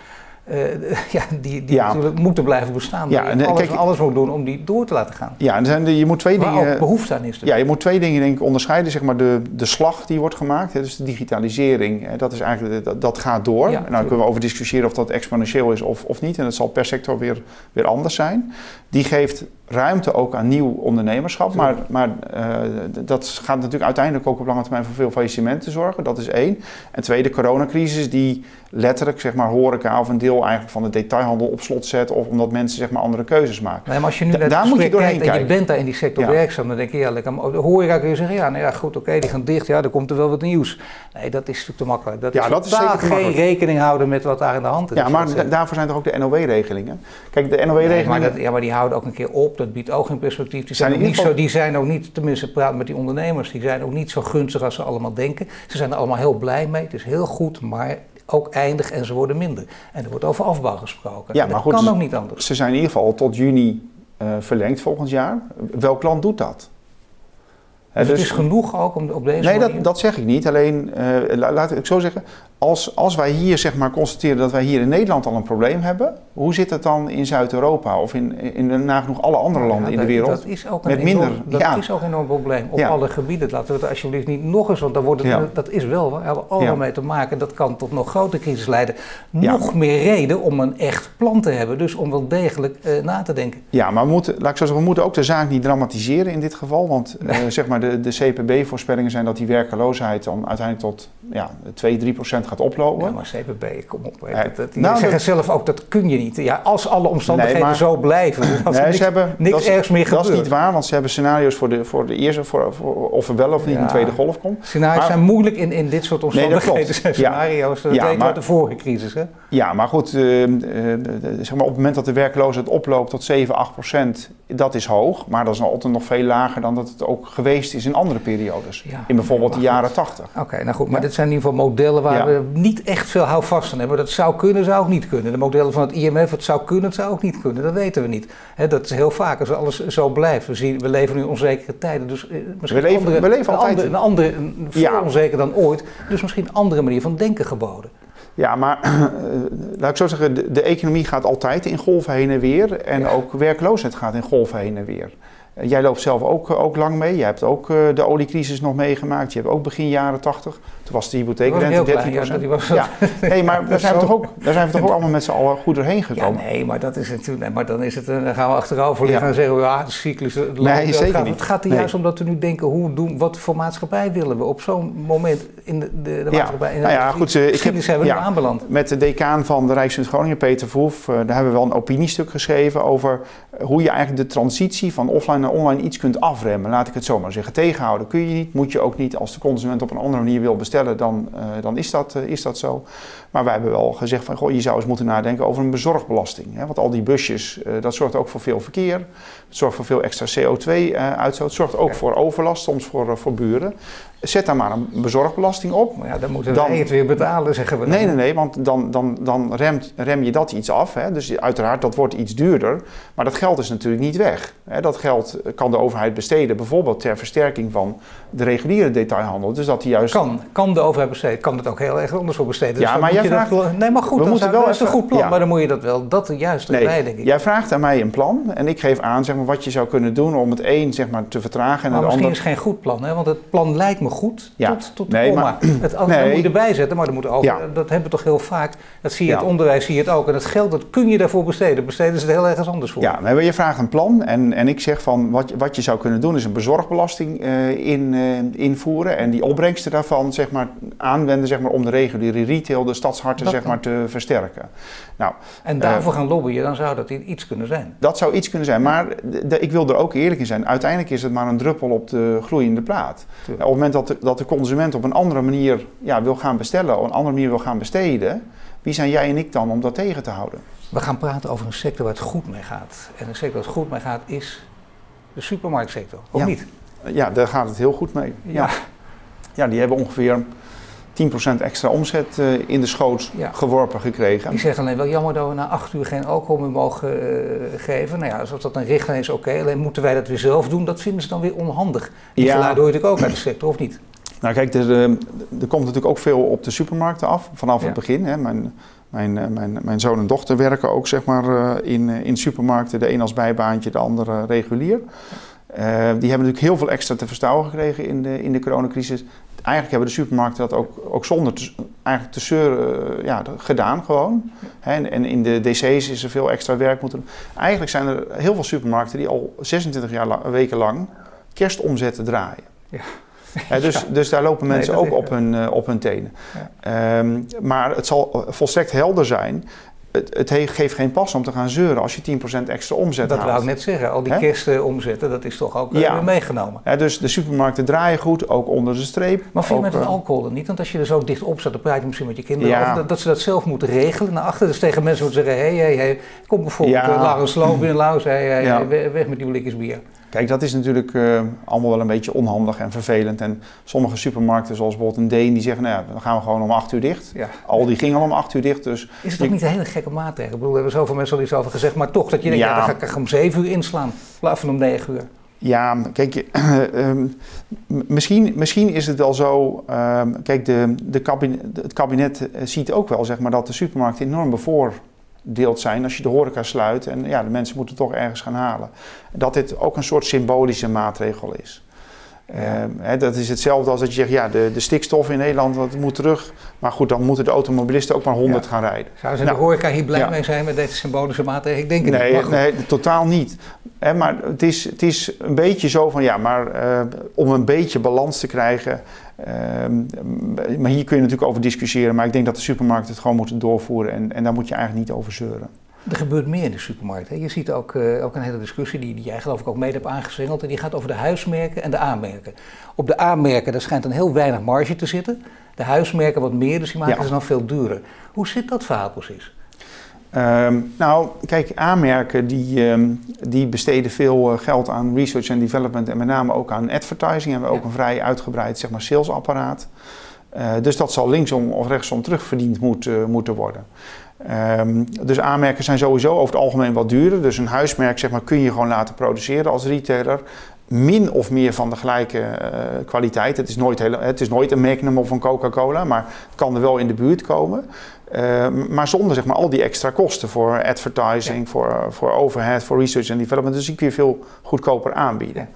*laughs* ja, die, die ja. natuurlijk moeten blijven bestaan. Ja, en, alles, kijk, alles moet doen om die door te laten gaan. Ja, en zijn de, je moet twee Waar dingen. Ook behoefte aan is. Ja, je moet twee dingen denk ik onderscheiden. Zeg maar de, de slag die wordt gemaakt, hè, dus de digitalisering, hè, dat, is eigenlijk, dat, dat gaat door. Ja, nou, kunnen we over discussiëren of dat exponentieel is of, of niet. En dat zal per sector weer, weer anders zijn. Die geeft ruimte ook aan nieuw ondernemerschap. Maar, maar uh, dat gaat natuurlijk uiteindelijk ook op lange termijn voor veel faillissementen zorgen. Dat is één. En twee, de coronacrisis die letterlijk zeg maar, horeca of een deel eigenlijk van de detailhandel op slot zet. Of omdat mensen zeg maar, andere keuzes maken. Nee, maar als je nu da daar moet je doorheen kijken. en je bent daar in die sector ja. werkzaam, dan denk je ja, lekker. De horeca kun je zeggen, ja, nou ja goed, oké, okay, die gaan dicht. Ja, dan komt er wel wat nieuws. Nee, dat is natuurlijk te makkelijk. Dat ja, is dat is zeker geen rekening houden met wat daar in de hand is. Ja, maar daarvoor zijn er ook de NOW-regelingen. Kijk, de NOW-regelingen... Nee, ja, maar die houden ook een keer op. Dat biedt ook geen perspectief. Die zijn, zijn ook niet zo, die zijn ook niet, tenminste praat met die ondernemers, die zijn ook niet zo gunstig als ze allemaal denken. Ze zijn er allemaal heel blij mee. Het is heel goed, maar ook eindig en ze worden minder. En er wordt over afbouw gesproken. Ja, maar dat goed, kan ook niet anders. Ze zijn in ieder geval tot juni uh, verlengd volgend jaar. Welk land doet dat? Dus, dus het is genoeg ook om op deze nee, manier? Nee, dat, dat zeg ik niet. Alleen, uh, laat ik zo zeggen, als, als wij hier zeg maar constateren dat wij hier in Nederland al een probleem hebben, hoe zit het dan in Zuid-Europa of in, in nagenoeg alle andere landen ja, in de wereld? Dat is ook een, met enorm, minder, dat ja. is ook een enorm probleem op alle gebieden. Laten we het alsjeblieft niet nog eens, want dan wordt het, dat is wel, we hebben allemaal mee te maken. Dat kan tot nog grotere crisis leiden. Nog meer reden om een echt plan te hebben, dus om wel degelijk uh, na te denken. Ja, maar we moeten, laat ik zo zeggen, we moeten ook de zaak niet dramatiseren in dit geval, want uh, zeg maar de, de CPB-voorspellingen zijn dat die werkeloosheid dan uiteindelijk tot ja, 2, 3 procent gaat oplopen. Ja, maar CPB, kom op. Ja, dat, die nou, zeggen dat, zelf ook, dat kun je niet. Ja, als alle omstandigheden nee, maar, zo blijven, dan nee, niks, ze hebben, niks ergs meer gebeurt. Dat is niet waar, want ze hebben scenario's voor de, voor de eerste, voor, voor of er wel of niet ja. een tweede golf komt. Scenario's maar, zijn moeilijk in, in dit soort omstandigheden. *laughs* Nee, scenario's, dat ja, maar, de vorige crisis. Hè? Ja, maar goed, uh, uh, zeg maar op het moment dat de werkloosheid oploopt tot 7, 8 procent, dat is hoog. Maar dat is altijd nog veel lager dan dat het ook geweest is in andere periodes. in bijvoorbeeld de jaren 80. Oké, nou goed, maar dit zijn in ieder geval modellen waar we niet echt veel houvast aan hebben. Dat zou kunnen, zou ook niet kunnen. De modellen van het IMF, het zou kunnen, het zou ook niet kunnen. Dat weten we niet. dat is heel vaak als alles zo blijft. We, zien, we leven nu onzekere tijden. Dus eh, misschien we leven, andere, we leven altijd... een andere, een andere veel ja. onzeker dan ooit. Dus misschien een andere manier van denken geboden. Ja, maar *clears throat* laat ik zo zeggen, de, de, economie gaat altijd in golven heen en weer. En ja. ook werkloosheid gaat in golven heen en weer. Jij loopt zelf ook, ook lang mee. Je hebt ook de oliecrisis nog meegemaakt. Je hebt ook begin jaren 80 was de hypotheekrente 13 Ja, was ja. Nee, maar *laughs* daar zijn, we toch ook, daar zijn we toch ook *laughs* allemaal met z'n allen goed doorheen gekomen. Ja, nee, maar dat is natuurlijk. Maar dan, is het, dan gaan we achterover liggen en zeggen: ja, de cyclus. Het nee, zeker gaat, niet. Het gaat er juist om dat we nu denken: hoe doen, wat voor maatschappij willen we op zo'n moment in de, de, de maatschappij? In nou ja, goed. Ik heb, hebben we aanbeland. Met de decaan van de Rijksmunt Groningen, Peter Verhoef, uh, daar hebben we wel een opiniestuk geschreven over hoe je eigenlijk de transitie van offline naar online iets kunt afremmen. Laat ik het zo maar zeggen. Tegenhouden kun je niet, moet je ook niet. Als de consument op een andere manier wil bestellen, dan. Uh, dan is dat, eh, is dat zo. Maar wij hebben wel gezegd van, goh, je zou eens moeten nadenken over een bezorgbelasting. Hè? Want al die busjes, uh, dat zorgt ook voor veel verkeer. Het zorgt voor veel extra CO2-uitstoot. Uh, het zorgt ook voor overlast, soms voor, uh, voor buren. Zet daar maar een bezorgbelasting op. Maar ja, dan moeten dan, wij het weer betalen, zeggen we. Dan. Nee, nee, nee, want dan, dan, dan remt, rem je dat iets af. Hè? Dus uiteraard, dat wordt iets duurder. Maar dat geld is natuurlijk niet weg. Hè? Dat geld kan de overheid besteden, bijvoorbeeld ter versterking van de reguliere detailhandel. Dus dat die juist... Kan, kan de overheid besteden, kan het ook heel erg anders voor besteden. Dus ja, maar jij vraagt... Dat, nee, maar goed, we moeten wel is een goed plan. Ja. Maar dan moet je dat wel, dat juist nee, erbij, denk ik. Jij vraagt aan mij een plan en ik geef aan zeg maar, wat je zou kunnen doen om het een zeg maar, te vertragen. En maar het misschien ander... is het geen goed plan, hè? want het plan lijkt me goed Ja. tot, tot de Nee, komma. maar- *clears throat* het, als, Nee. Moet je erbij zetten, maar dat, moet ook, Ja. dat hebben we toch heel vaak. Dat zie je in het onderwijs, zie je het ook. En dat geld, dat kun je daarvoor besteden. Besteden ze het heel ergens anders voor. Ja, maar je vraagt een plan en, en ik zeg van wat, je- wat je zou kunnen doen is een bezorgbelasting eh, in, eh, invoeren en die opbrengsten daarvan zeg maar, aanwenden zeg maar, om de reguliere retail, de stadsharten Dat zeg maar, te versterken. Nou, En daarvoor gaan lobbyen, dan zou dat iets kunnen zijn. dat zou iets kunnen zijn, maar ik wil er ook eerlijk in zijn. Uiteindelijk is het maar een druppel op de gloeiende plaat. Tuurlijk. Op het moment dat de, dat de consument op een andere manier ja, wil gaan bestellen, op een andere manier wil gaan besteden, wie zijn jij en ik dan om dat tegen te houden? We gaan praten over een sector waar het goed mee gaat. En een sector waar het goed mee gaat is de supermarktsector. Of Ja. niet? Ja, daar gaat het heel goed mee. Ja, ja die hebben ongeveer 10% extra omzet eh, in de schoot Ja. geworpen gekregen. Die zeggen alleen wel jammer dat we na acht uur geen alcohol meer mogen eh, geven. Nou ja, als dat een richtlijn is, oké. Alleen moeten wij dat weer zelf doen, dat vinden ze dan weer onhandig. Die Ja. geluiden hoor je natuurlijk ook uit de sector, of niet? Nou kijk, er, eh, er komt natuurlijk ook veel op de supermarkten af, vanaf Ja. het begin. Hè. Mijn, mijn, mijn, mijn zoon en dochter werken ook zeg maar, in, in supermarkten. De een als bijbaantje, de andere regulier. Die hebben natuurlijk heel veel extra te verstouwen gekregen in de, in de coronacrisis. Eigenlijk hebben de supermarkten dat ook, ook zonder te, eigenlijk te zeuren eh, ja, gedaan gewoon. En, en in de DC's is er veel extra werk moeten doen. Eigenlijk zijn er heel veel supermarkten die al 26 jaar la- weken lang kerstomzetten draaien. Ja. Dus, *laughs* dus daar lopen mensen ook op hun, eh, op hun tenen. Ehm, maar het zal volstrekt helder zijn. Het, het he- geeft geen pas om te gaan zeuren als je 10% extra omzet Dat haalt. wou ik net zeggen. Al die Hè? kersten omzetten, dat is toch ook eh, Ja. weer meegenomen. Hè, dus de supermarkten draaien goed, ook onder de streep. Maar vind je met het eh, alcohol dan niet? Want als je er zo dicht op staat, dan praat je misschien met je kinderen Ja. over dat, dat ze dat zelf moeten regelen naar achter. Dus tegen mensen moeten zeggen, hé, hé, hé, kom bijvoorbeeld Ja. binnen, Laurens, hé, hé, Ja. hé, we- weg met die blikjes bier. Kijk, dat is natuurlijk eh, allemaal wel een beetje onhandig en vervelend. En sommige supermarkten, zoals bijvoorbeeld een Deen, die zeggen, nou ja, dan gaan we gewoon om 8 uur dicht. Ja. Al die ging al om 8 uur dicht, dus Is het ook niet een hele gekke maatregel? Ik bedoel, er hebben zoveel mensen al iets over gezegd, maar toch dat je denkt, ja, Ja. dan ga ik om 7 uur inslaan, in plaats van om 9 uur. Ja, kijk, *clears throat* ehm, misschien, misschien is het wel zo. ehm, kijk, de, de kabinet, het kabinet eh, ziet ook wel zeg maar, dat de supermarkten enorm bevoordeeld zijn als je de horeca sluit. En ja, de mensen moeten toch ergens gaan halen. Dat dit ook een soort symbolische maatregel is. Ehm, hè, dat is hetzelfde als dat je zegt, ja, de, de stikstof in Nederland dat moet terug. Maar goed, dan moeten de automobilisten ook maar 100 gaan rijden. Zouden ze in Nou, de horeca hier blij ja. mee zijn met deze symbolische maatregel? Ik denk het niet. Nee, totaal niet. Hè, maar het is, het is een beetje zo van ja, maar eh, om een beetje balans te krijgen. Ehm, maar hier kun je natuurlijk over discussiëren. Maar ik denk dat de supermarkten het gewoon moeten doorvoeren. En, en daar moet je eigenlijk niet over zeuren. Er gebeurt meer in de supermarkt. Hè. Je ziet ook, eh, ook een hele discussie die, die jij geloof ik ook mede hebt aangezwengeld. En die gaat over de huismerken en de aanmerken. Op de aanmerken daar schijnt dan heel weinig marge te zitten. De huismerken wat meer, dus die maken Ja. ze dan veel duurder. Hoe zit dat verhaal precies? Ehm, nou, kijk, aanmerken die, ehm, die besteden veel eh, geld aan research en development en met name ook aan advertising. Hebben we ook een vrij uitgebreid zeg maar, salesapparaat. Eh, dus dat zal linksom of rechtsom terugverdiend moet, eh, moeten worden. Ehm, dus aanmerken zijn sowieso over het algemeen wat duurder. Dus een huismerk zeg maar, kun je gewoon laten produceren als retailer. Min of meer van de gelijke kwaliteit. Het is, nooit hele, het is nooit een Magnum of een Coca-Cola, maar het kan er wel in de buurt komen. Eh, maar zonder zeg maar, al die extra kosten voor advertising, voor, voor overhead, voor research en development. Dus die kun je veel goedkoper aanbieden.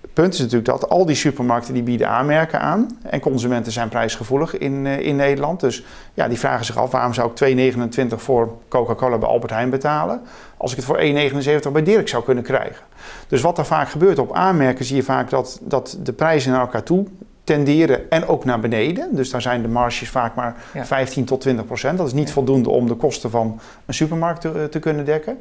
Het punt is natuurlijk dat al die supermarkten die bieden aanmerken aan. En consumenten zijn prijsgevoelig in, eh, in Nederland. Dus ja, die vragen zich af waarom zou ik 2,29 voor Coca-Cola bij Albert Heijn betalen. Als ik het voor 1,79 bij Dirk zou kunnen krijgen. Dus wat er vaak gebeurt op aanmerken zie je vaak dat, dat de prijzen naar elkaar toe tenderen en ook naar beneden. Dus daar zijn de marges vaak maar Ja. 15 tot 20 procent. Dat is niet Ja. voldoende om de kosten van een supermarkt te, te kunnen dekken.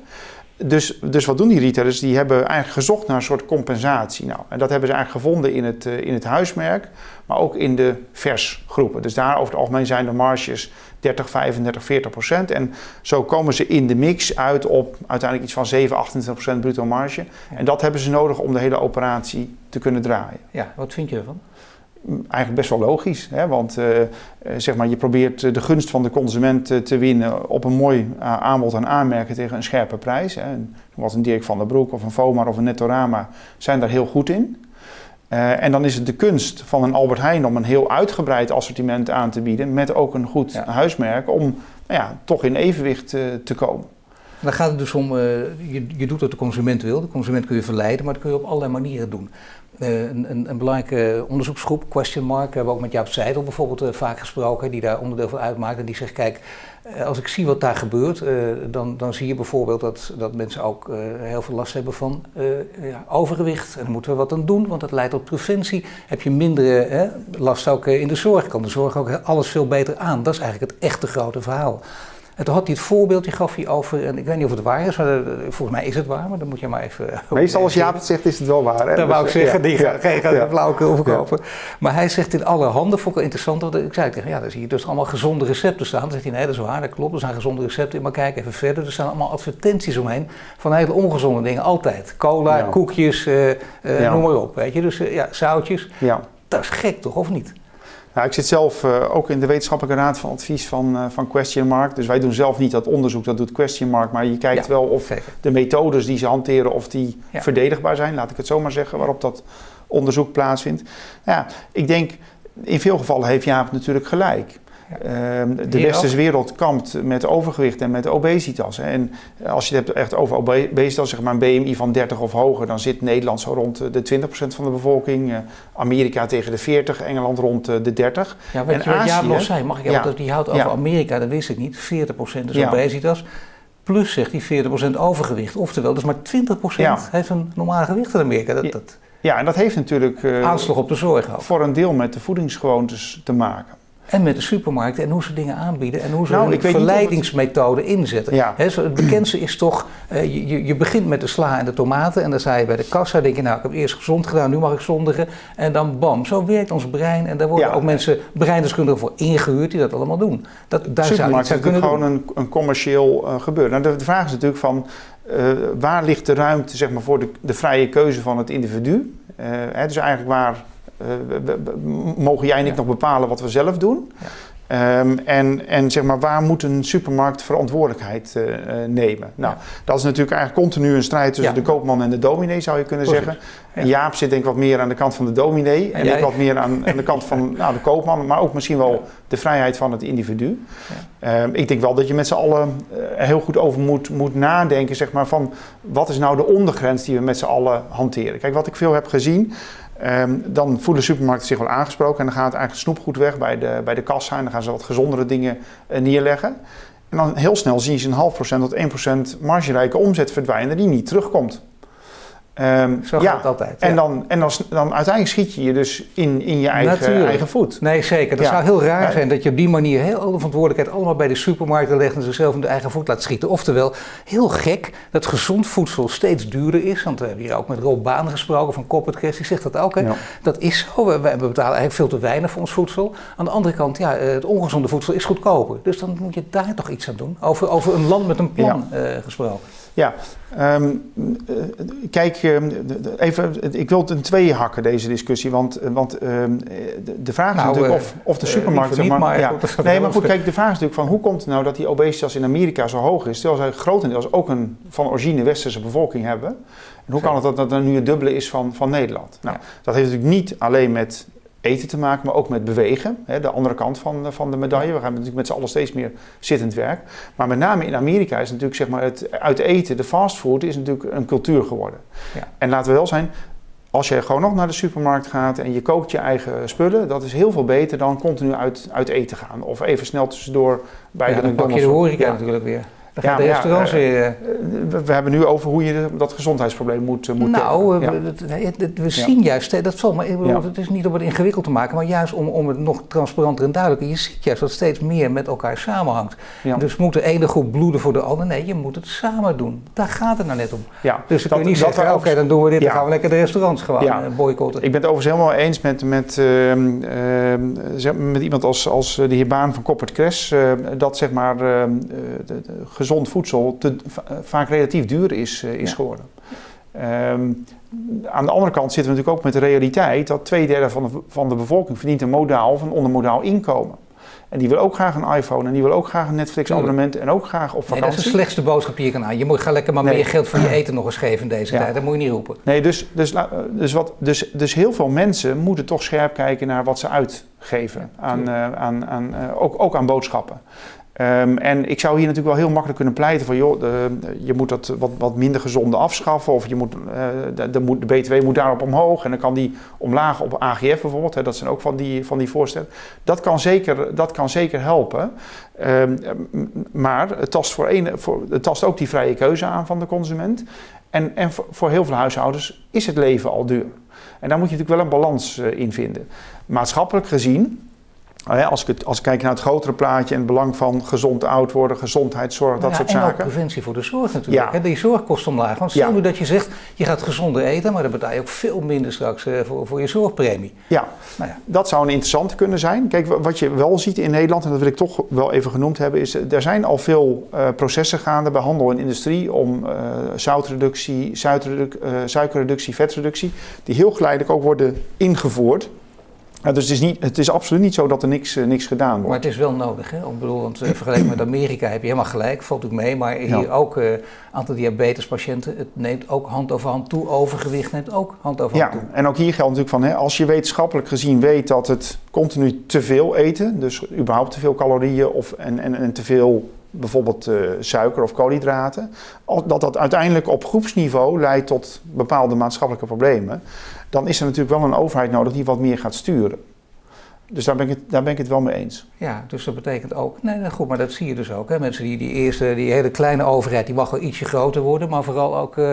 Dus, dus wat doen die retailers? Die hebben eigenlijk gezocht naar een soort compensatie. Nou, en dat hebben ze eigenlijk gevonden in het, eh, in het huismerk, maar ook in de versgroepen. Dus daar over het algemeen zijn de marges 30, 35, 40 procent. En zo komen ze in de mix uit op uiteindelijk iets van 7, 28 procent bruto marge. En dat hebben ze nodig om de hele operatie te kunnen draaien. Ja, wat vind je ervan? Eigenlijk best wel logisch, hè? want eh, eh, zeg maar, je probeert eh, de gunst van de consument te winnen op een mooi aanbod en aanmerken tegen een scherpe prijs. Hè? En Wat een Dirk van der Broek of een Vomar of een Nettorama zijn daar heel goed in. En dan is het de kunst van een Albert Heijn om een heel uitgebreid assortiment aan te bieden met ook een goed Ja. huismerk om nou ja, toch in evenwicht te komen. Dan gaat het dus om, je, je doet wat de consument wil. De consument kun je verleiden, maar dat kun je op allerlei manieren doen. Een, een, een, belangrijke onderzoeksgroep, Question Mark, hebben we ook met Jaap Seidel bijvoorbeeld vaak gesproken, die daar onderdeel van uitmaakt. En die zegt, kijk, eh, als ik zie wat daar gebeurt, dan, dan zie je bijvoorbeeld dat, dat mensen ook heel veel last hebben van ja, overgewicht. En daar moeten we wat aan doen, want dat leidt tot preventie. Heb je minder last ook in de zorg, kan de zorg ook alles veel beter aan. Dat is eigenlijk het echte grote verhaal. En toen had hij het voorbeeldje gaf hij over, en ik weet niet of het waar is, maar volgens mij is het waar, maar dan moet je maar even... Meestal als Jaap het zegt is het wel waar. Hè? Dat wou ik dus, zeggen, die ja, geen ja, flauwekul verkopen. Maar hij zegt in alle handen, vond ik wel interessant, want ik zei tegen ja, dan zie je dus allemaal gezonde recepten staan. Dan zegt hij, nee dat is waar, dat klopt, er zijn gezonde recepten. Maar kijk even verder, er staan allemaal advertenties omheen van hele ongezonde dingen, altijd. Cola, koekjes, uh, uh, noem maar op, weet je. Dus ja, zoutjes. Ja. Dat is gek toch, of niet? Nou, ik zit zelf uh, ook in de wetenschappelijke raad van advies van, uh, van Question Mark. Dus wij doen zelf niet dat onderzoek, dat doet Question Mark. Maar je kijkt wel of de methodes die ze hanteren, of die ja. verdedigbaar zijn. Laat ik het zo maar zeggen, waarop dat onderzoek plaatsvindt. Ja, ik denk, in veel gevallen heeft Jaap natuurlijk gelijk. Ehm, de westerse wereld kampt met overgewicht en met obesitas. Hè. En als je het hebt echt over obesitas, zeg maar een BMI van 30 of hoger, dan zit Nederland zo rond de 20% van de bevolking. Uh, Amerika tegen de 40, Engeland rond de 30. Ja, weet en je wat Jaap nog zei? Mag ik ja, want die houdt over Amerika, dat wist ik niet. 40% is obesitas. Plus zegt hij 40% overgewicht. Oftewel, dus maar 20% heeft een normale gewicht in Amerika. Dat, dat, ja, en dat heeft natuurlijk... Uh, aanslag op de zorg ook. Voor een deel met de voedingsgewoontes te maken. En met de supermarkten en hoe ze dingen aanbieden en hoe ze nou, verleidingsmethoden inzetten. Ja. het bekendste is toch, uh, je, je begint met de sla en de tomaten en dan sta je bij de kassa, denk je nou ik heb eerst gezond gedaan, nu mag ik zondigen. En dan bam, zo werkt ons brein en daar worden ook mensen, breindeskundigen voor ingehuurd die dat allemaal doen. Dat, daar Supermarkt zou je gewoon een, een, commercieel uh, gebeuren. Nou, de, vraag is natuurlijk van, uh, waar ligt de ruimte zeg maar, voor de, de vrije keuze van het individu? Hè, dus eigenlijk waar mogen jij en ik nog bepalen wat we zelf doen? Um, en, en zeg maar, waar moet een supermarkt verantwoordelijkheid uh, nemen? Nou, ja. dat is natuurlijk eigenlijk continu een strijd tussen ja. de koopman en de dominee, zou je kunnen Precies. zeggen. En Jaap zit denk ik wat meer aan de kant van de dominee. En, en ik wat meer aan, aan de kant van *laughs* nou, de koopman, maar ook misschien wel de vrijheid van het individu. Um, ik denk wel dat je met z'n allen uh, heel goed over moet, moet nadenken, zeg maar, van wat is nou de ondergrens die we met z'n allen hanteren. Kijk, wat ik veel heb gezien, Um, dan voelen supermarkten zich wel aangesproken en dan gaat eigenlijk snoepgoed weg bij de, bij de kassa en dan gaan ze wat gezondere dingen uh, neerleggen. En dan heel snel zien ze een half procent tot 1 procent margerijke omzet verdwijnen die niet terugkomt. Um, Zo gaat het altijd. En, dan, en dan, dan uiteindelijk schiet je je dus in, in je eigen, eigen voet. Nee, zeker. Dat zou heel raar zijn dat je op die manier heel de verantwoordelijkheid allemaal bij de supermarkten legt en zichzelf in de eigen voet laat schieten. Oftewel, heel gek dat gezond voedsel steeds duurder is. Want we hebben hier ook met Rob Baan gesproken van Corporate Cash, die zegt dat ook. Hè? Dat is zo. We, we, betalen eigenlijk veel te weinig voor ons voedsel. Aan de andere kant, ja, het ongezonde voedsel is goedkoper. Dus dan moet je daar toch iets aan doen. Over, over een land met een plan uh, gesproken. Ja, um, kijk, ehm, even, ik wil het in tweeën hakken, deze discussie. Want, want um, de vraag is nou, natuurlijk of, of de supermarkt... Zeg maar, ja. *laughs* Nee, maar goed, kijk, de vraag is natuurlijk van hoe komt het nou dat die obesitas in Amerika zo hoog is... terwijl zij grotendeels ook een van origine westerse bevolking hebben... En hoe kan het dat dat er nu het dubbele is van, van Nederland? Nou, ja. dat heeft natuurlijk niet alleen met eten te maken, maar ook met bewegen. Hè, de andere kant van, van de medaille. We gaan natuurlijk met z'n allen steeds meer zittend werk. Maar met name in Amerika is natuurlijk zeg maar, het uit eten, de fastfood, is natuurlijk een cultuur geworden. Ja. En laten we wel zijn, als je gewoon nog naar de supermarkt gaat en je kookt je eigen spullen, dat is heel veel beter dan continu uit, uit eten gaan. Of even snel tussendoor bij ja, de dan pak je de horeca natuurlijk weer ja, de restaurants weer... Eh, we hebben nu over hoe je dat gezondheidsprobleem moet... Eh, moet nou, we, we zien juist, dat valt maar, bedoel, het is niet om het ingewikkeld te maken, maar juist om, om het nog transparanter en duidelijker. Je ziet juist dat steeds meer met elkaar samenhangt. Dus moet de ene groep bloeden voor de andere? Nee, je moet het samen doen. Daar gaat het nou net om. Ja, dus dan kun je niet zeggen, oké, dan doen we dit, dan gaan we lekker de restaurants gewoon. Eh, boycotten. Ik ben het overigens helemaal eens met, met, uh, uh, met iemand als, als de heer Baan van Koppert Kres, dat zeg maar de, de, gezond voedsel te, vaak relatief duur is, uh, is ja. geworden. Um, aan de andere kant zitten we natuurlijk ook met de realiteit dat twee derde van de, van de bevolking verdient een modaal of een ondermodaal inkomen. En die wil ook graag een iPhone en die wil ook graag een Netflix-abonnement en ook graag op vakantie. Nee, dat is de slechtste boodschap die je kan aan. Je moet ga lekker maar nee. meer geld voor je *clears throat* eten nog eens geven in deze ja. tijd. Dat moet je niet roepen. Nee, dus, dus, dus, wat, dus, dus heel veel mensen moeten toch scherp kijken naar wat ze uitgeven. Aan, uh, aan, aan, uh, ook, ook aan boodschappen. Ehm, en ik zou hier natuurlijk wel heel makkelijk kunnen pleiten van, joh, je moet dat wat, wat minder gezonde afschaffen of je moet, de, de, de, BTW moet daarop omhoog en dan kan die omlaag op AGF bijvoorbeeld. Hè, dat zijn ook van die, van die voorstellen. Dat kan zeker, dat kan zeker helpen. Ehm, maar het tast, voor een, voor, het tast ook die vrije keuze aan van de consument. En, en voor, voor heel veel huishoudens is het leven al duur. En daar moet je natuurlijk wel een balans uh, in vinden. Maatschappelijk gezien als ik, als ik kijk naar het grotere plaatje en het belang van gezond oud worden, gezondheidszorg, dat soort zaken. En preventie voor de zorg natuurlijk. Ja. Die zorg kost omlaag. Want stel nu dat je zegt, je gaat gezonder eten, maar dan betaal je ook veel minder straks eh, voor, voor je zorgpremie. Ja. Nou ja, dat zou een interessante kunnen zijn. Kijk, wat je wel ziet in Nederland, en dat wil ik toch wel even genoemd hebben, is er zijn al veel uh, processen gaande bij handel en industrie om uh, zoutreductie, suikerreductie, vetreductie, die heel geleidelijk ook worden ingevoerd. Ja, dus het is, niet, het is absoluut niet zo dat er niks, uh, niks gedaan wordt. Maar het is wel nodig. Hè? Ik bedoel, want uh, *clears throat* vergeleken met Amerika heb je helemaal gelijk, valt ook mee. Maar hier ook uh, aantal diabetespatiënten, het neemt ook hand over hand toe. Overgewicht neemt ook hand over hand toe. Ja, en ook hier geldt natuurlijk van, hè, als je wetenschappelijk gezien weet dat het continu te veel eten, dus überhaupt te veel calorieën of, en, en, en te veel bijvoorbeeld uh, suiker of koolhydraten, dat dat uiteindelijk op groepsniveau leidt tot bepaalde maatschappelijke problemen dan is er natuurlijk wel een overheid nodig die wat meer gaat sturen. Dus daar ben, ik het, daar ben ik het wel mee eens. Ja, dus dat betekent ook, nee, goed, maar dat zie je dus ook. Hè? Mensen die die eerste, die hele kleine overheid, die mag wel ietsje groter worden, maar vooral ook, uh,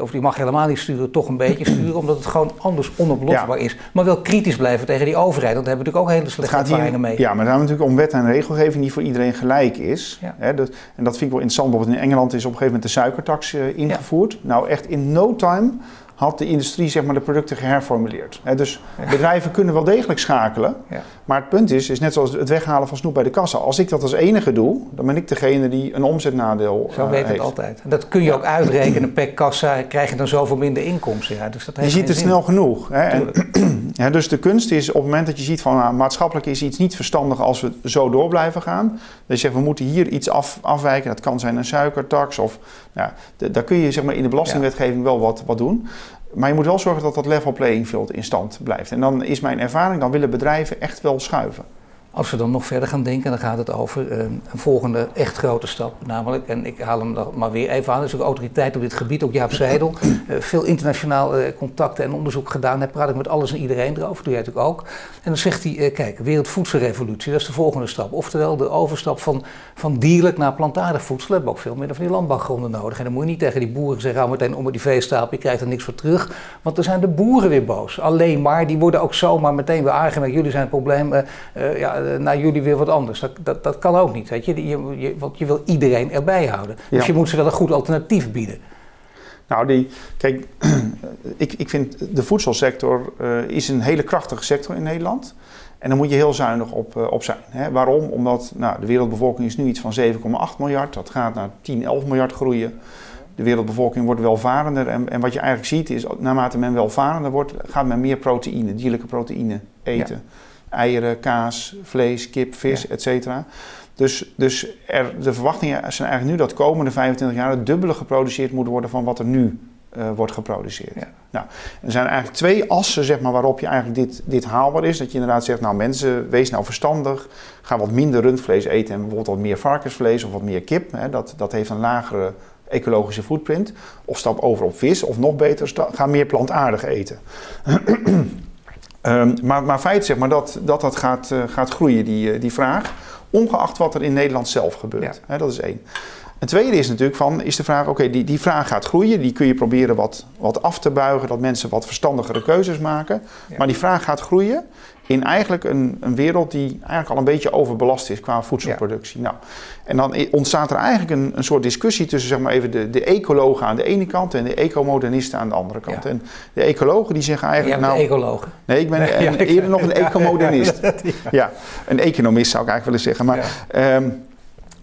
of die mag helemaal niet sturen, toch een beetje sturen, omdat het gewoon anders onoplosbaar is. Maar wel kritisch blijven tegen die overheid, want daar hebben we natuurlijk ook hele slechte ervaringen mee. Ja, maar daar hebben we natuurlijk om wet en regelgeving die voor iedereen gelijk is. Hè? Dat, en dat vind ik wel interessant, bijvoorbeeld in Engeland is op een gegeven moment de suikertax uh, ingevoerd. Nou, echt in no time had de industrie zeg maar, de producten geherformuleerd. dus bedrijven kunnen wel degelijk schakelen. Ja. Maar het punt is, is net zoals het weghalen van snoep bij de kassa. Als ik dat als enige doe, dan ben ik degene die een omzetnadeel Zo uh, weet het altijd. Dat kun je ook uitrekenen per kassa, krijg je dan zoveel minder inkomsten. Ja, dus dat je ziet het snel genoeg. Hè? En, *clears throat* ja, dus de kunst is op het moment dat je ziet van nou, maatschappelijk is iets niet verstandig als we zo door blijven gaan. Dat je zegt we moeten hier iets af, afwijken. Dat kan zijn een suikertax of ja, daar kun je zeg maar, in de belastingwetgeving wel wat, wat doen. Maar je moet wel zorgen dat dat level playing field in stand blijft. En dan is mijn ervaring, dan willen bedrijven echt wel schuiven. Als we dan nog verder gaan denken, dan gaat het over een, een volgende echt grote stap. Namelijk, en ik haal hem dan maar weer even aan, is ook autoriteit op dit gebied, ook Jaap Seidel. Uh, *clears throat* veel internationaal uh, contacten en onderzoek gedaan. Daar praat ik met alles en iedereen erover, doe jij natuurlijk ook. En dan zegt hij, uh, kijk, wereldvoedselrevolutie, dat is de volgende stap. Oftewel de overstap van, van dierlijk naar plantaardig voedsel. We hebben ook veel minder van die landbouwgronden nodig. En dan moet je niet tegen die boeren zeggen, hou meteen om die veestapel, je krijgt er niks voor terug. Want dan zijn de boeren weer boos. Alleen maar, die worden ook zomaar meteen weer aangemerkt, jullie zijn het probleem. ja, uh, naar jullie weer wat anders. Dat, dat, dat kan ook niet, weet je? Je, je, want je wil iedereen erbij houden. Dus je moet ze wel een goed alternatief bieden. Nou, die, kijk, *clears throat* ik, ik vind de voedselsector uh, is een hele krachtige sector in Nederland. En daar moet je heel zuinig op, uh, op zijn. Hè? Waarom? Omdat nou, de wereldbevolking is nu iets van 7,8 miljard. Dat gaat naar 10, 11 miljard groeien. De wereldbevolking wordt welvarender. En, en wat je eigenlijk ziet is, naarmate men welvarender wordt, gaat men meer proteïne, dierlijke proteïne eten. Ja eieren, kaas, vlees, kip, vis, ja. et cetera. Dus, dus er, de verwachtingen zijn eigenlijk nu dat komende 25 jaar het dubbele geproduceerd moet worden van wat er nu uh, wordt geproduceerd. Ja. Nou, er zijn eigenlijk twee assen zeg maar, waarop je eigenlijk dit, dit haalbaar is. Dat je inderdaad zegt, nou mensen, wees nou verstandig. Ga wat minder rundvlees eten en bijvoorbeeld wat meer varkensvlees of wat meer kip. Hè, dat, dat heeft een lagere ecologische footprint. Of stap over op vis. Of nog beter, ga meer plantaardig eten. *clears throat* Um, maar, maar feit zeg maar dat dat, dat gaat, uh, gaat groeien, die, uh, die vraag. Ongeacht wat er in Nederland zelf gebeurt. Ja. dat is één. Een tweede is natuurlijk van, is de vraag, oké, die, die vraag gaat groeien. Die kun je proberen wat, wat af te buigen, dat mensen wat verstandigere keuzes maken. Ja. Maar die vraag gaat groeien in eigenlijk een, een wereld die eigenlijk al een beetje overbelast is qua voedselproductie. Ja. Nou, en dan ontstaat er eigenlijk een, een soort discussie tussen zeg maar even de, de ecologen aan de ene kant en de ecomodernisten aan de andere kant. Ja. En de ecologen die zeggen eigenlijk... nou, ecologen. Nee, ik ben nee, een, eerder nog een *laughs* ecomodernist. Ja, een economist zou ik eigenlijk willen zeggen. Maar um,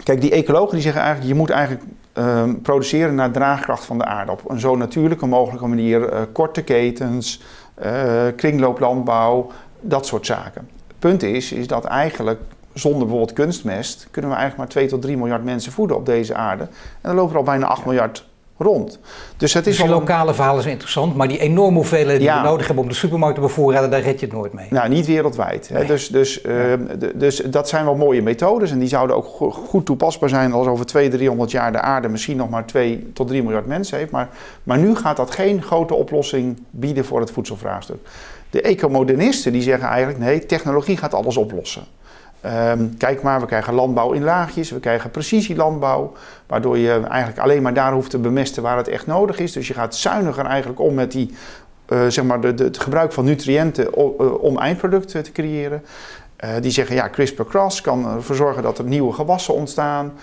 kijk, die ecologen die zeggen eigenlijk, je moet eigenlijk um, produceren naar draagkracht van de aarde. Op een zo natuurlijke mogelijke manier. Uh, korte ketens, uh, kringlooplandbouw, dat soort zaken. Het punt is, is dat eigenlijk zonder bijvoorbeeld kunstmest kunnen we eigenlijk maar 2 tot 3 miljard mensen voeden op deze aarde. En dan lopen er al bijna 8 miljard rond. Dus het is dus die lokale verhalen zijn interessant, maar die enorme hoeveelheden die we nodig hebben om de supermarkt te bevoorraden, daar red je het nooit mee. Nou, niet wereldwijd. Hè? Dus, dus, ehm, dus dat zijn wel mooie methodes en die zouden ook goed toepasbaar zijn als over 200, 300 jaar de aarde misschien nog maar 2 tot 3 miljard mensen heeft. Maar, maar nu gaat dat geen grote oplossing bieden voor het voedselvraagstuk. De ecomodernisten die zeggen eigenlijk nee, technologie gaat alles oplossen. Ehm, kijk maar, we krijgen landbouw in laagjes, we krijgen precisielandbouw, waardoor je eigenlijk alleen maar daar hoeft te bemesten waar het echt nodig is. Dus je gaat zuiniger eigenlijk om met die, uh, zeg maar de, het gebruik van nutriënten uh, om eindproducten te creëren. Uh, die zeggen ja, CRISPR-Cas kan ervoor zorgen dat er nieuwe gewassen ontstaan.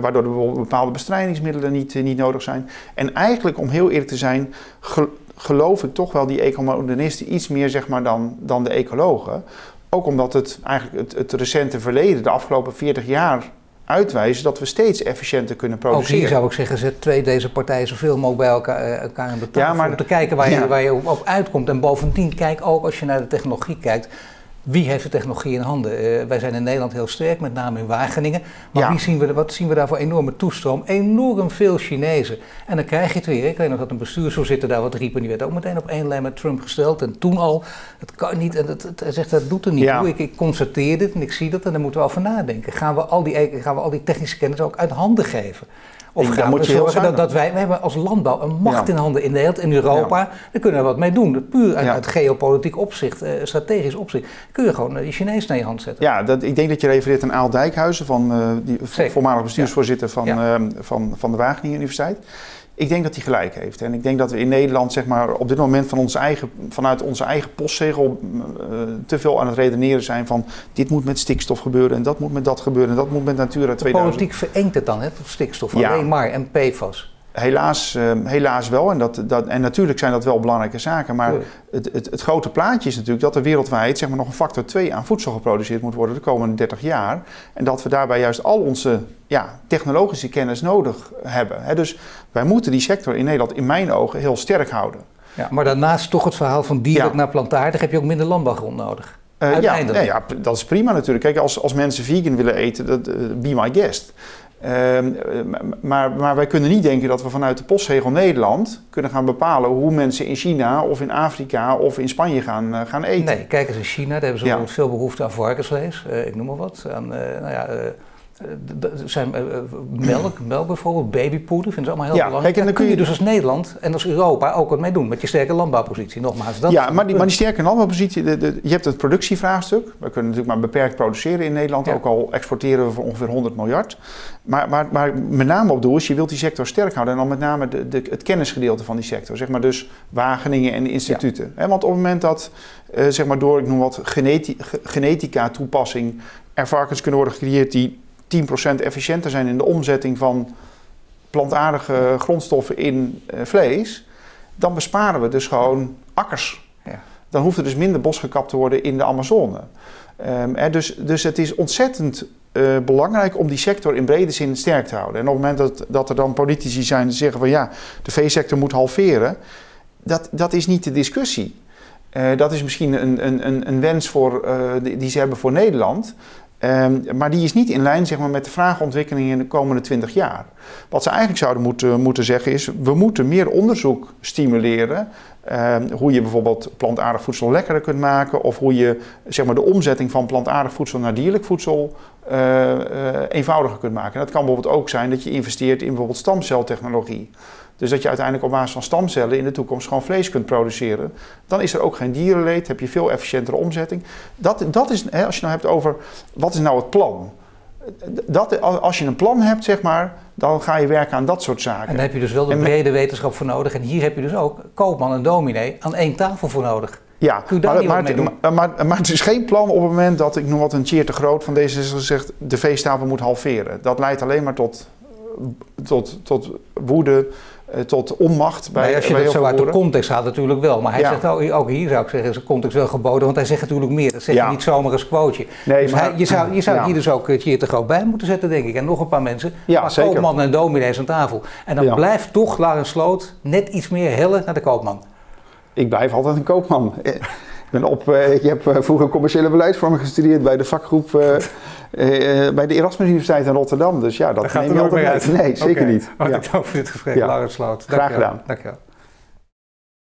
waardoor er bepaalde bestrijdingsmiddelen niet, niet nodig zijn. En eigenlijk, om heel eerlijk te zijn, geloof ik toch wel die ecomodernisten iets meer zeg maar, dan, dan de ecologen. Ook omdat het eigenlijk het, het recente verleden, de afgelopen 40 jaar, uitwijst dat we steeds efficiënter kunnen produceren. Ook hier zou ik zeggen, zet twee deze partijen zoveel mogelijk bij elkaar, uh, elkaar in de tafel ja, maar, om te kijken waar je, waar je op, uitkomt. En bovendien, kijk ook als je naar de technologie kijkt, wie heeft de technologie in handen? Uh, wij zijn in Nederland heel sterk, met name in Wageningen. Maar wie zien we, wat zien we daar voor enorme toestroom? Enorm veel Chinezen. En dan krijg je het weer. Ik weet nog dat een bestuursvoorzitter daar wat riep. En die werd ook meteen op één lijn met Trump gesteld. En toen al, het kan niet. En het, hij zegt, dat doet er niet toe. Ik, ik, constateer dit en ik zie dat en daar moeten we over nadenken. Gaan we al die, gaan we al die technische kennis ook uit handen geven? Of gaan we zorgen dat, dat, wij, we hebben als landbouw een macht in handen in Nederland, in Europa, ja. daar kunnen we wat mee doen. Puur uit, uit geopolitiek opzicht, uh, strategisch opzicht, kun je gewoon uh, die Chinees naar je hand zetten. Ja, dat, ik denk dat je refereert aan Aal Dijkhuizen, van, uh, die voormalig bestuursvoorzitter van, van, van de Wageningen Universiteit. Ik denk dat hij gelijk heeft. En ik denk dat we in Nederland zeg maar, op dit moment van onze eigen, vanuit onze eigen postzegel uh, te veel aan het redeneren zijn van dit moet met stikstof gebeuren en dat moet met dat gebeuren en dat moet met Natura 2000. De politiek verengt het dan, hè, stikstof, ja. alleen maar en PFAS. Helaas, uh, helaas wel. En, dat, dat, en natuurlijk zijn dat wel belangrijke zaken. Maar het, het, het, grote plaatje is natuurlijk dat er wereldwijd zeg maar, nog een factor 2 aan voedsel geproduceerd moet worden de komende 30 jaar. En dat we daarbij juist al onze ja, technologische kennis nodig hebben. Hè. Dus wij moeten die sector in Nederland in mijn ogen heel sterk houden. Ja, maar daarnaast toch het verhaal van dierlijk naar plantaardig heb je ook minder landbouwgrond nodig. Uh, ja, nee, ja, dat is prima natuurlijk. Kijk, als, als mensen vegan willen eten, dat, uh, be my guest. Ehm, maar, maar, wij kunnen niet denken dat we vanuit de postzegel Nederland kunnen gaan bepalen hoe mensen in China of in Afrika of in Spanje gaan, uh, gaan eten. Nee, kijk eens in China, daar hebben ze ja. veel behoefte aan varkensvlees, uh, ik noem maar wat. Aan, nou ja, zijn melk, melk bijvoorbeeld, babypoeder, vinden ze allemaal heel ja, belangrijk. Kijk, en dan kun je dus als Nederland en als Europa ook wat mee doen met je sterke landbouwpositie. Nogmaals, dat ja, maar die, maar die sterke landbouwpositie, de, de, je hebt het productievraagstuk. We kunnen natuurlijk maar beperkt produceren in Nederland, ook al exporteren we voor ongeveer 100 miljard. Maar, met name op doel is, je wilt die sector sterk houden en dan met name de, de, het kennisgedeelte van die sector. Zeg maar dus Wageningen en instituten. Ja. want op het moment dat, zeg maar door, ik noem wat, geneti genetica toepassing er varkens kunnen worden gecreëerd die 10% efficiënter zijn in de omzetting van plantaardige grondstoffen in uh, vlees, dan besparen we dus gewoon akkers. Ja. Dan hoeft er dus minder bos gekapt te worden in de Amazone. Um, dus, dus het is ontzettend uh, belangrijk om die sector in brede zin sterk te houden. En op het moment dat, dat er dan politici zijn die zeggen van ja, de veesector moet halveren, dat, dat is niet de discussie. Uh, dat is misschien een, een, een wens voor, uh, die, die, ze hebben voor Nederland. Um, maar die is niet in lijn zeg maar, met de vraagontwikkeling in de komende 20 jaar. Wat ze eigenlijk zouden moeten, moeten zeggen is: we moeten meer onderzoek stimuleren. Um, hoe je bijvoorbeeld plantaardig voedsel lekkerder kunt maken. Of hoe je zeg maar, de omzetting van plantaardig voedsel naar dierlijk voedsel uh, uh, eenvoudiger kunt maken. En dat kan bijvoorbeeld ook zijn dat je investeert in bijvoorbeeld stamceltechnologie. Dus dat je uiteindelijk op basis van stamcellen in de toekomst gewoon vlees kunt produceren. Dan is er ook geen dierenleed, heb je veel efficiëntere omzetting. Dat, dat is, hè, als je nou hebt over wat is nou het plan. Dat, als je een plan hebt, zeg maar, dan ga je werken aan dat soort zaken. En daar heb je dus wel de brede wetenschap voor nodig. En hier heb je dus ook koopman en dominee aan één tafel voor nodig. Ja, maar, maar, maar, maar, het is geen plan op het moment dat, ik noem wat een cheer te groot van deze zegt, de veestapel moet halveren. Dat leidt alleen maar tot, tot, tot woede, tot onmacht bij nee, Als je dat zo uit de context haalt natuurlijk wel. Maar hij zegt ook, ook, hier zou ik zeggen is de context wel geboden. Want hij zegt natuurlijk meer. Dat zegt ja. niet zomaar als quoteje. Nee, dus maar, hij, je zou, je zou hier dus ook hier te groot bij moeten zetten denk ik. En nog een paar mensen. Ja, maar zeker. koopman en dominees aan tafel. En dan blijft toch Laurens Sloot net iets meer hellen naar de koopman. Ik blijf altijd een koopman. Ben op, uh, je hebt vroeger commerciële beleidsvorming gestudeerd bij de vakgroep bij de Erasmus Universiteit in Rotterdam. Dus ja, dat, neem je altijd mee uit. Nee, zeker niet. Hartelijk dank voor dit gesprek, ja. Laurens Sloot. Graag gedaan. Dank je wel.